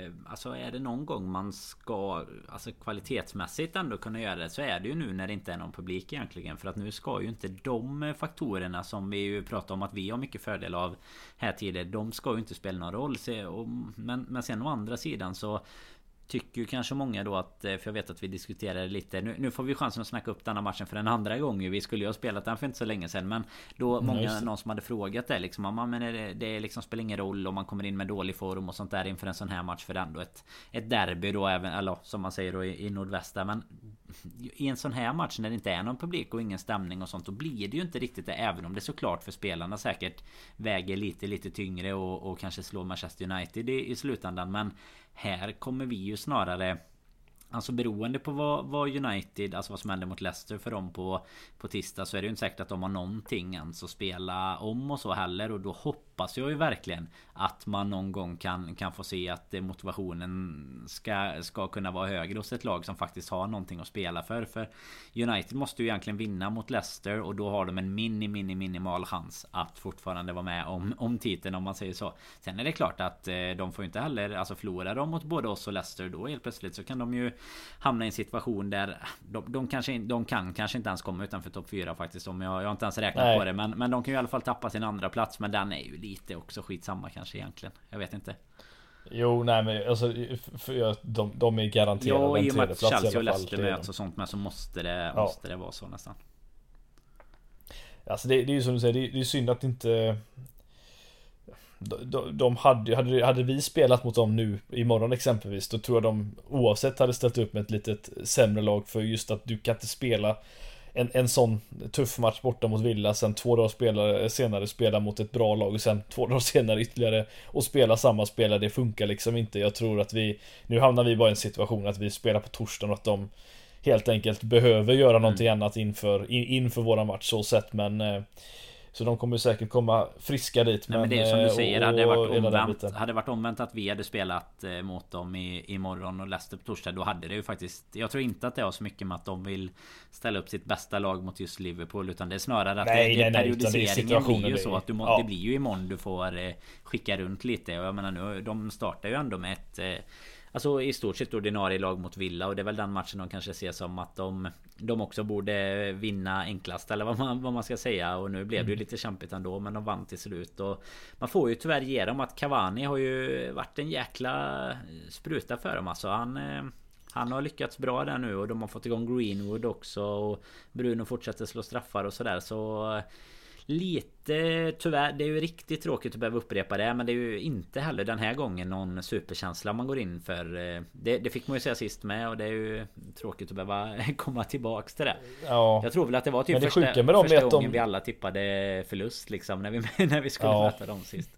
eh, Alltså är det någon gång man ska Alltså kvalitetsmässigt ändå kunna göra det Så är det ju nu när det inte är någon publik egentligen För att nu ska ju inte de faktorerna som vi ju pratar om att vi har mycket fördel av Här tidigare De ska ju inte spela någon roll Se- och- Men, men sen å andra sidan så Tycker ju kanske många då att, eh, för jag vet att vi diskuterade lite Nu, nu får vi chansen att snacka upp denna matchen för en andra gång. Vi skulle ju ha spelat den för inte så länge sedan Men då många, just det. någon som hade frågat det liksom "Ja, men det, det liksom spelar ingen roll om man kommer in med dålig form och sånt där inför en sån här match För det är ändå ett, ett derby då även, eller som man säger då i, i nordvästra Men i en sån här match när det inte är någon publik och ingen stämning och sånt Då blir det ju inte riktigt det Även om det såklart för spelarna säkert Väger lite lite tyngre och, och kanske slår Manchester United i, i slutändan Men här kommer vi ju snarare Alltså beroende på vad, vad United, alltså vad som händer mot Leicester för dem på, på tisdag så är det ju inte säkert att de har någonting ens att spela om och så heller. Och då hoppas jag ju verkligen att man någon gång kan, kan få se att motivationen ska, ska kunna vara högre hos ett lag som faktiskt har någonting att spela för. För United måste ju egentligen vinna mot Leicester och då har de en mini mini minimal chans att fortfarande vara med om, om titeln om man säger så. Sen är det klart att eh, de får inte heller, alltså förlorar de mot både oss och Leicester då helt plötsligt så kan de ju hamna i en situation där de, de kanske de kan kanske inte ens komma utanför topp 4 faktiskt om jag, jag har inte ens räknat Nej. på det men, men de kan ju i alla fall tappa sin andra plats men den är ju lite också skitsamma kanske egentligen. Jag vet inte. Jo, nej men alltså, för de, de är garanterade Ja en i och med att tredjeplats i Chelsea och alla fall. Leicester Det är möts och sånt med så måste det, Ja. måste det vara så nästan. Alltså det, det är ju som du säger, det är, det är synd att inte de, de, de hade, hade, hade vi spelat mot dem nu imorgon exempelvis Då tror jag de oavsett hade ställt upp med ett litet sämre lag för just att du kan inte spela en, en sån tuff match borta mot Villa Sen två dagar spelare, senare spela mot ett bra lag och sen två dagar senare ytterligare Och spela samma spelare, det funkar liksom inte. Jag tror att vi Nu hamnar vi bara i en situation att vi spelar på torsdagen och att de Helt enkelt behöver göra någonting annat inför, in, inför våra match så sett men eh, Så de kommer säkert komma friska dit. Nej, men, det är som du säger, och, hade varit omvänt Hade det varit omvänt att vi hade spelat mot dem i, imorgon och Leicester på torsdag Då hade det ju faktiskt Jag tror inte att det har så mycket med att de vill Ställa upp sitt bästa lag mot just Liverpool Utan det är snarare att nej, det, nej, periodiseringen blir ju så att du må, ja. Det blir ju imorgon du får Skicka runt lite och jag menar nu De startar ju ändå med ett Alltså i stort sett ordinarie lag mot Villa och det är väl den matchen de kanske ser som att de De också borde vinna enklast eller vad man, vad man ska säga. Och nu blev det ju mm. lite kämpigt ändå men de vann till slut. Och Man får ju tyvärr ge dem att Cavani har ju varit en jäkla spruta för dem. Alltså han eh, han har lyckats bra där nu och de har fått igång Greenwood också och Bruno fortsätter slå straffar och sådär. Så Lite tyvärr, det är ju riktigt tråkigt att behöva upprepa det men det är ju inte heller den här gången någon superkänsla man går in för. Eh, det, det fick man ju säga sist med och det är ju tråkigt att behöva komma tillbaks till det. Ja. Jag tror väl att det var typ det första, första gången de... vi alla tippade förlust liksom när vi, när vi skulle ja. möta dem sist.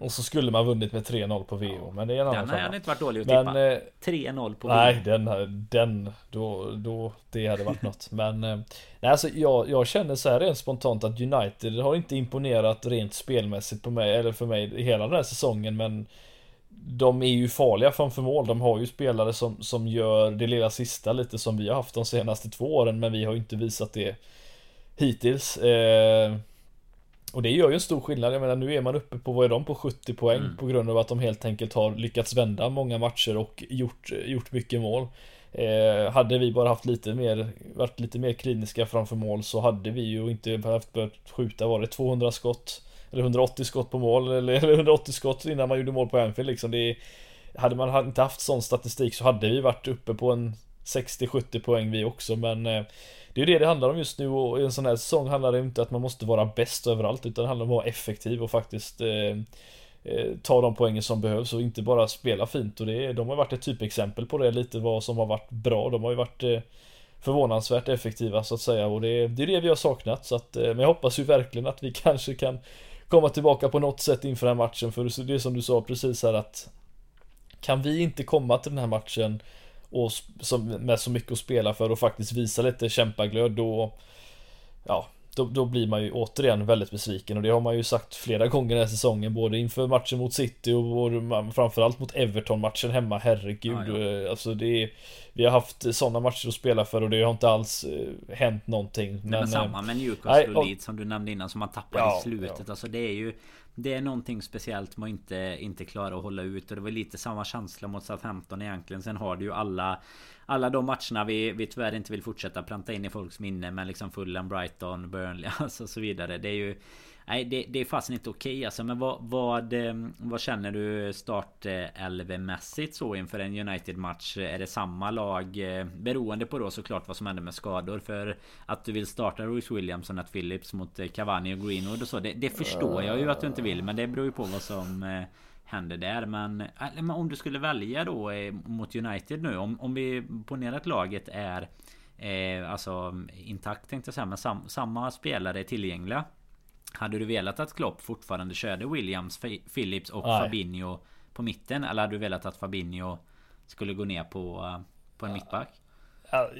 Och så skulle man vunnit med 3-0 på VO Men det är en annan Den hade inte varit dålig att men, tippa. eh, 3-0 på VO Nej den, den då, då Det hade varit något. Men eh, Nej alltså jag, jag känner så här rent spontant att United har inte imponerat rent spelmässigt på mig Eller för mig hela den här säsongen men de är ju farliga framför mål. De har ju spelare som, som gör det lilla sista lite som vi har haft de senaste två åren men vi har inte visat det hittills. Eh, och det gör ju en stor skillnad. Jag menar nu är man uppe på, vad är de, på 70 poäng mm. på grund av att de helt enkelt har lyckats vända många matcher och gjort, gjort mycket mål. Eh, hade vi bara haft lite mer, varit lite mer kliniska framför mål så hade vi ju inte behövt börjat skjuta, var det 200 skott? Eller 180 skott på mål, eller 180 skott innan man gjorde mål på Anfield liksom. Det, hade man inte haft sån statistik så hade vi varit uppe på en 60-70 poäng vi också men eh, det är det det handlar om just nu och i en sån här säsong handlar det inte att man måste vara bäst överallt utan det handlar om att vara effektiv och faktiskt eh, eh ta de poängen som behövs och inte bara spela fint. Och det, de har varit ett typexempel på det lite vad som har varit bra. De har ju varit eh, förvånansvärt effektiva så att säga. Och det, det är det vi har saknat så att eh, men jag hoppas ju verkligen att vi kanske kan komma tillbaka på något sätt inför den här matchen. För det är som du sa precis här att kan vi inte komma till den här matchen och som, med så mycket att spela för och faktiskt visa lite kämpaglöd då Ja då, då, blir man ju återigen väldigt besviken och det har man ju sagt flera gånger den här säsongen både inför matchen mot City och, och framförallt mot Everton-matchen hemma, herregud. Ja, ja. Alltså det är, Vi har haft sådana matcher att spela för och det har inte alls eh, hänt någonting. Men, men samma med Newcastle och Leeds som du nämnde innan som man tappade ja, i slutet. Alltså det är ju det är någonting speciellt med att inte, inte klara att hålla ut och det var lite samma känsla mot Southampton egentligen. Sen har du ju alla alla de matcherna vi, vi tyvärr inte vill fortsätta pranta in i folks minne. Men liksom Fulham, Brighton, Burnley alltså så vidare. Det är ju Nej det, det är fasen inte okej okay, alltså Men vad, vad, eh, vad känner du startelvemässigt så inför en United-match? Är det samma lag? Eh, beroende på då såklart vad som händer med skador För att du vill starta Royce Williams och Nat Phillips mot eh, Cavani och Greenwood och så det, det förstår jag ju att du inte vill Men det beror ju på vad som händer där. Men, men om du skulle välja då mot United nu. Om, om vi ponerar att laget är eh, alltså intakt tänkte jag säga. Men sam, samma spelare är tillgängliga. Hade du velat att Klopp fortfarande körde Williams, Phillips och Nej. Fabinho på mitten? Eller hade du velat att Fabinho skulle gå ner på, på en mittback?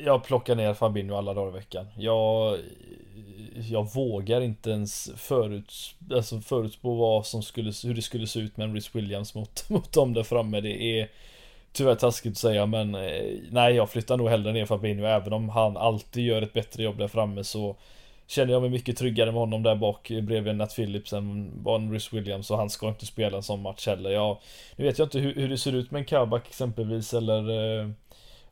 Jag plockar ner Fabinho alla dagar i veckan. Jag, jag vågar inte ens förut, alltså förutspå vad som skulle, hur det skulle se ut med en Rhys Williams mot, mot dem där framme. Det är tyvärr taskigt att säga men eh, nej jag flyttar nog hellre ner Fabinho även om han alltid gör ett bättre jobb där framme så Känner jag mig mycket tryggare med honom där bak bredvid Nat Phillips än vad en Williams och han ska inte spela en sån match heller. Jag, nu vet jag inte hur, hur det ser ut med en Kabak exempelvis eller eh,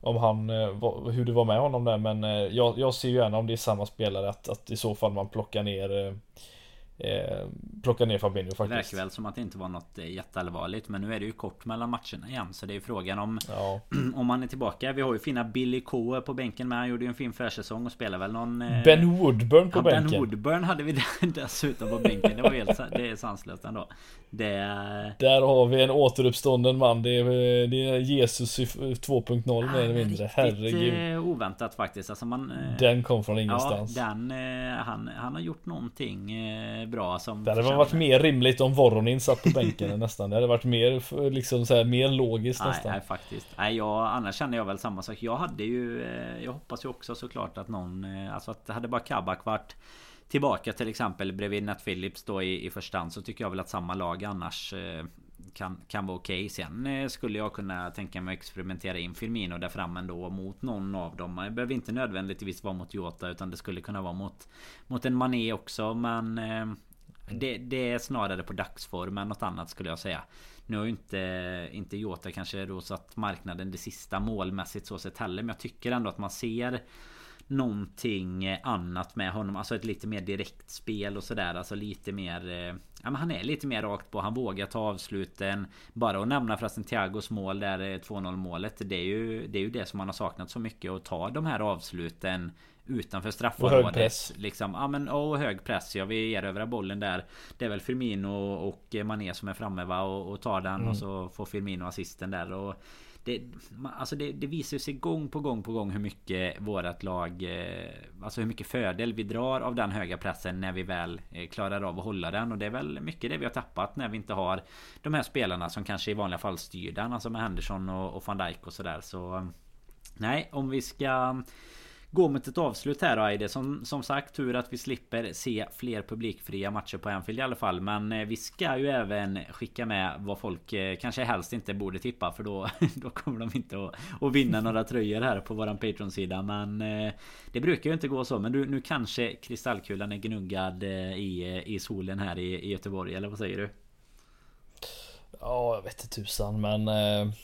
om han, eh, hur det var med honom där men eh, jag, jag ser ju gärna om det är samma spelare att, att i så fall man plockar ner eh, eh, plocka ner Fabinho faktiskt. Det verkar väl som att det inte var något eh, jätteallvarligt. Men nu är det ju kort mellan matcherna igen. Så det är ju frågan om ja. Om han är tillbaka. Vi har ju fina Billy K på bänken med. Han gjorde ju en fin försäsong och spelar väl någon eh... Ben Woodburn på ja, bänken. Ben Woodburn hade vi dessutom på bänken. Det var helt det är sanslöst ändå. Det... Där har vi en återuppstånden man. Det är, det är Jesus 2.0 mer eller mindre. Herregud. Eh, oväntat faktiskt. Alltså man, eh, den kom från ingenstans. Ja, den, han, han har gjort någonting bra som Det hade förtjänar. varit mer rimligt om Voronin satt på bänken nästan. Det hade varit mer liksom så här, mer logiskt nej, nästan. Nej faktiskt. Nej jag, annars känner jag väl samma sak. Jag hade ju eh, Jag hoppas ju också såklart att någon eh, Alltså att det hade bara Kabak varit tillbaka till exempel bredvid Nat Phillips då i, i första hand så tycker jag väl att samma lag annars eh, kan, kan vara okej. Okay. Sen eh, skulle jag kunna tänka mig att experimentera in Firmino där framme ändå mot någon av dem. Det behöver inte nödvändigtvis vara mot Jota utan det skulle kunna vara mot, mot en Mané också. Men eh, det, det, är snarare på dagsform än något annat skulle jag säga. Nu har ju inte, inte Jota kanske då satt marknaden det sista målmässigt så sett heller. Men jag tycker ändå att man ser någonting annat med honom. Alltså ett lite mer direkt spel och sådär. Alltså lite mer... Eh, Ja, men han är lite mer rakt på. Han vågar ta avsluten. Bara att nämna förresten Thiagos mål där 2-0 eh, målet. Det är, ju, det är ju det som man har saknat så mycket. Att ta de här avsluten utanför straffområdet. Och hög press. Liksom, ja men och hög press. Ja vi erövrar bollen där. Det är väl Firmino och Mané som är framme va och, och tar den mm. och så får Firmino assisten där. Och det, alltså det, det visar sig gång på gång på gång hur mycket vårat lag eh, Alltså hur mycket fördel vi drar av den höga pressen när vi väl eh, klarar av att hålla den. Och det är väl mycket det vi har tappat när vi inte har De här spelarna som kanske i vanliga fall styr den. Alltså med Henderson och, och van Dijk och sådär. Så Nej om vi ska gå mot ett avslut här Aide. Som, som sagt tur att vi slipper se fler publikfria matcher på Anfield i alla fall. Men eh, vi ska ju även skicka med vad folk eh, kanske helst inte borde tippa. För då, då kommer de inte att, att vinna några tröjor här på våran Patreon-sida. Men eh, det brukar ju inte gå så. Men du, nu kanske kristallkulan är gnuggad i, i solen här i, i Göteborg. Eller vad säger du? Ja, jag vet inte tusan men... Eh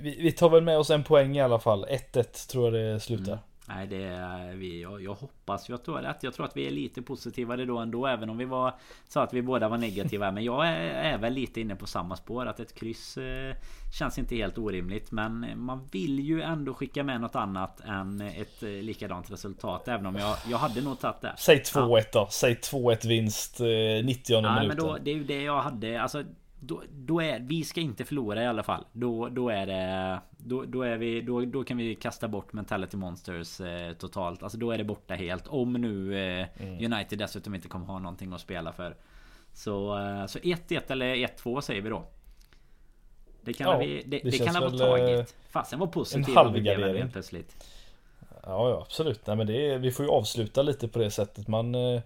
vi, vi, tar väl med oss en poäng i alla fall. 1-1 tror jag det slutar. Mm. Nej det är vi. Jag, jag hoppas ju att rätt. Jag tror att vi är lite positivare då ändå. Även om vi var så att vi båda var negativa. Men jag är, är väl lite inne på samma spår. Att ett kryss eh, känns inte helt orimligt. Men man vill ju ändå skicka med något annat än ett eh, likadant resultat. Även om jag, jag hade nog tagit det. Säg 2-1 ja. då. Säg 2-1 vinst eh, 90 ja, minuten. Men då, det är ju det jag hade. Alltså då, då, är vi ska inte förlora i alla fall. Då, då är det då, då är vi då, då kan vi kasta bort mentality monsters eh, totalt. Alltså då är det borta helt. Om nu eh, mm. United dessutom inte kommer ha någonting att spela för. Så eh, så 1-1 eller 1-2 säger vi då. Det kan ja, vi, det, det, det kan ha varit taget. Eh, Fasen var positiv. En halvgardering. Plötsligt. Ja, ja absolut. Nej men det är, vi får ju avsluta lite på det sättet. Man eh,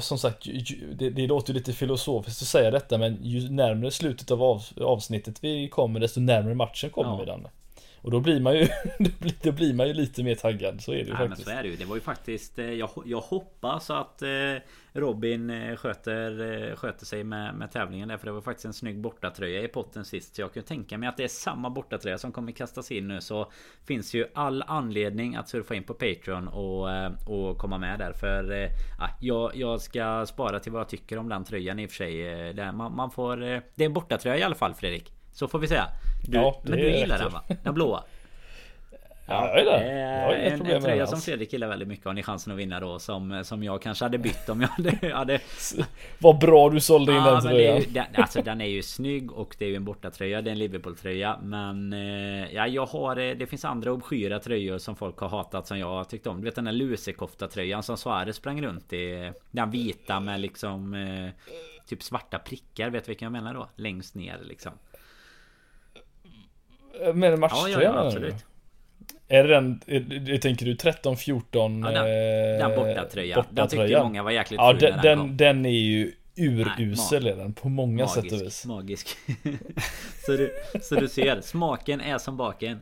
som sagt, det, det låter lite filosofiskt att säga detta men ju närmare slutet av avsnittet vi kommer desto närmare matchen kommer ja. vi den. Och då blir man ju Då blir man ju lite mer taggad. Så är det ju Nej, faktiskt. men så är det ju. Det var ju faktiskt eh, Jag, jag hoppas att eh, Robin eh, sköter, sköter sig med, med tävlingen där För det var faktiskt en snygg bortatröja i potten sist. Så jag kan tänka mig att det är samma bortatröja som kommer kastas in nu Så Finns ju all anledning att surfa in på Patreon och, och komma med där. För ja, jag, jag ska spara till vad jag tycker om den tröjan i och för sig. Man, man får Det är en bortatröja i alla fall Fredrik Så får vi säga. Du, ja, men du gillar den va? Den blåa? Ja, jag är det. Jag en, en tröja som Fredrik gillar väldigt mycket har ni chansen att vinna då som, som jag kanske hade bytt om jag hade... hade... Vad bra du sålde in ja, den tröjan. Den, alltså den är ju snygg och det är ju en bortatröja. Det är en Liverpool-tröja. Men eh, ja, jag har... Eh, det finns andra obskyra tröjor som folk har hatat som jag har tyckt om. Du vet den där lusekofta-tröjan som Suarez sprang runt i. Den vita med liksom... Eh, typ svarta prickar. Vet du vilken jag menar då? Längst ner liksom. Med matchtröjan? Ja, ja, absolut. Är det den, är, tänker du 13, 14? Ja, den, den bortatröjan. Borta den tyckte många var jäkligt ja, den, den, den, den är ju urusel är den på många magisk, sätt och vis. Magisk. så, du, så du ser, smaken är som baken.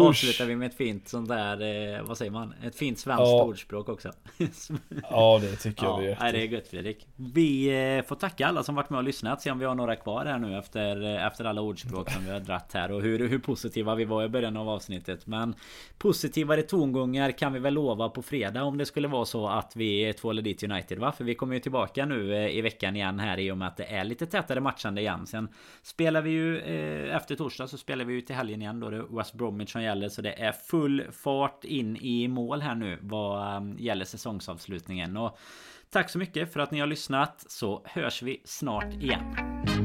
Avslutar vi med ett fint sånt där, eh, vad säger man? Ett fint svenskt ja. ordspråk också. ja det tycker jag ja, är Det är gött Fredrik. Vi eh, får tacka alla som varit med och lyssnat. Se om vi har några kvar här nu efter, eh, efter alla ordspråk som vi har dratt här. Och hur, hur positiva vi var i början av avsnittet. Men positivare tongångar kan vi väl lova på fredag om det skulle vara så att vi tvålar dit United va? För vi kommer ju tillbaka nu eh, i veckan veckan igen här i och med att det är lite tätare matchande igen. Sen spelar vi ju eh, efter torsdag så spelar vi ju till helgen igen då det är West Bromwich som gäller. Så det är full fart in i mål här nu vad ehm, gäller säsongsavslutningen. Och tack så mycket för att ni har lyssnat så hörs vi snart igen.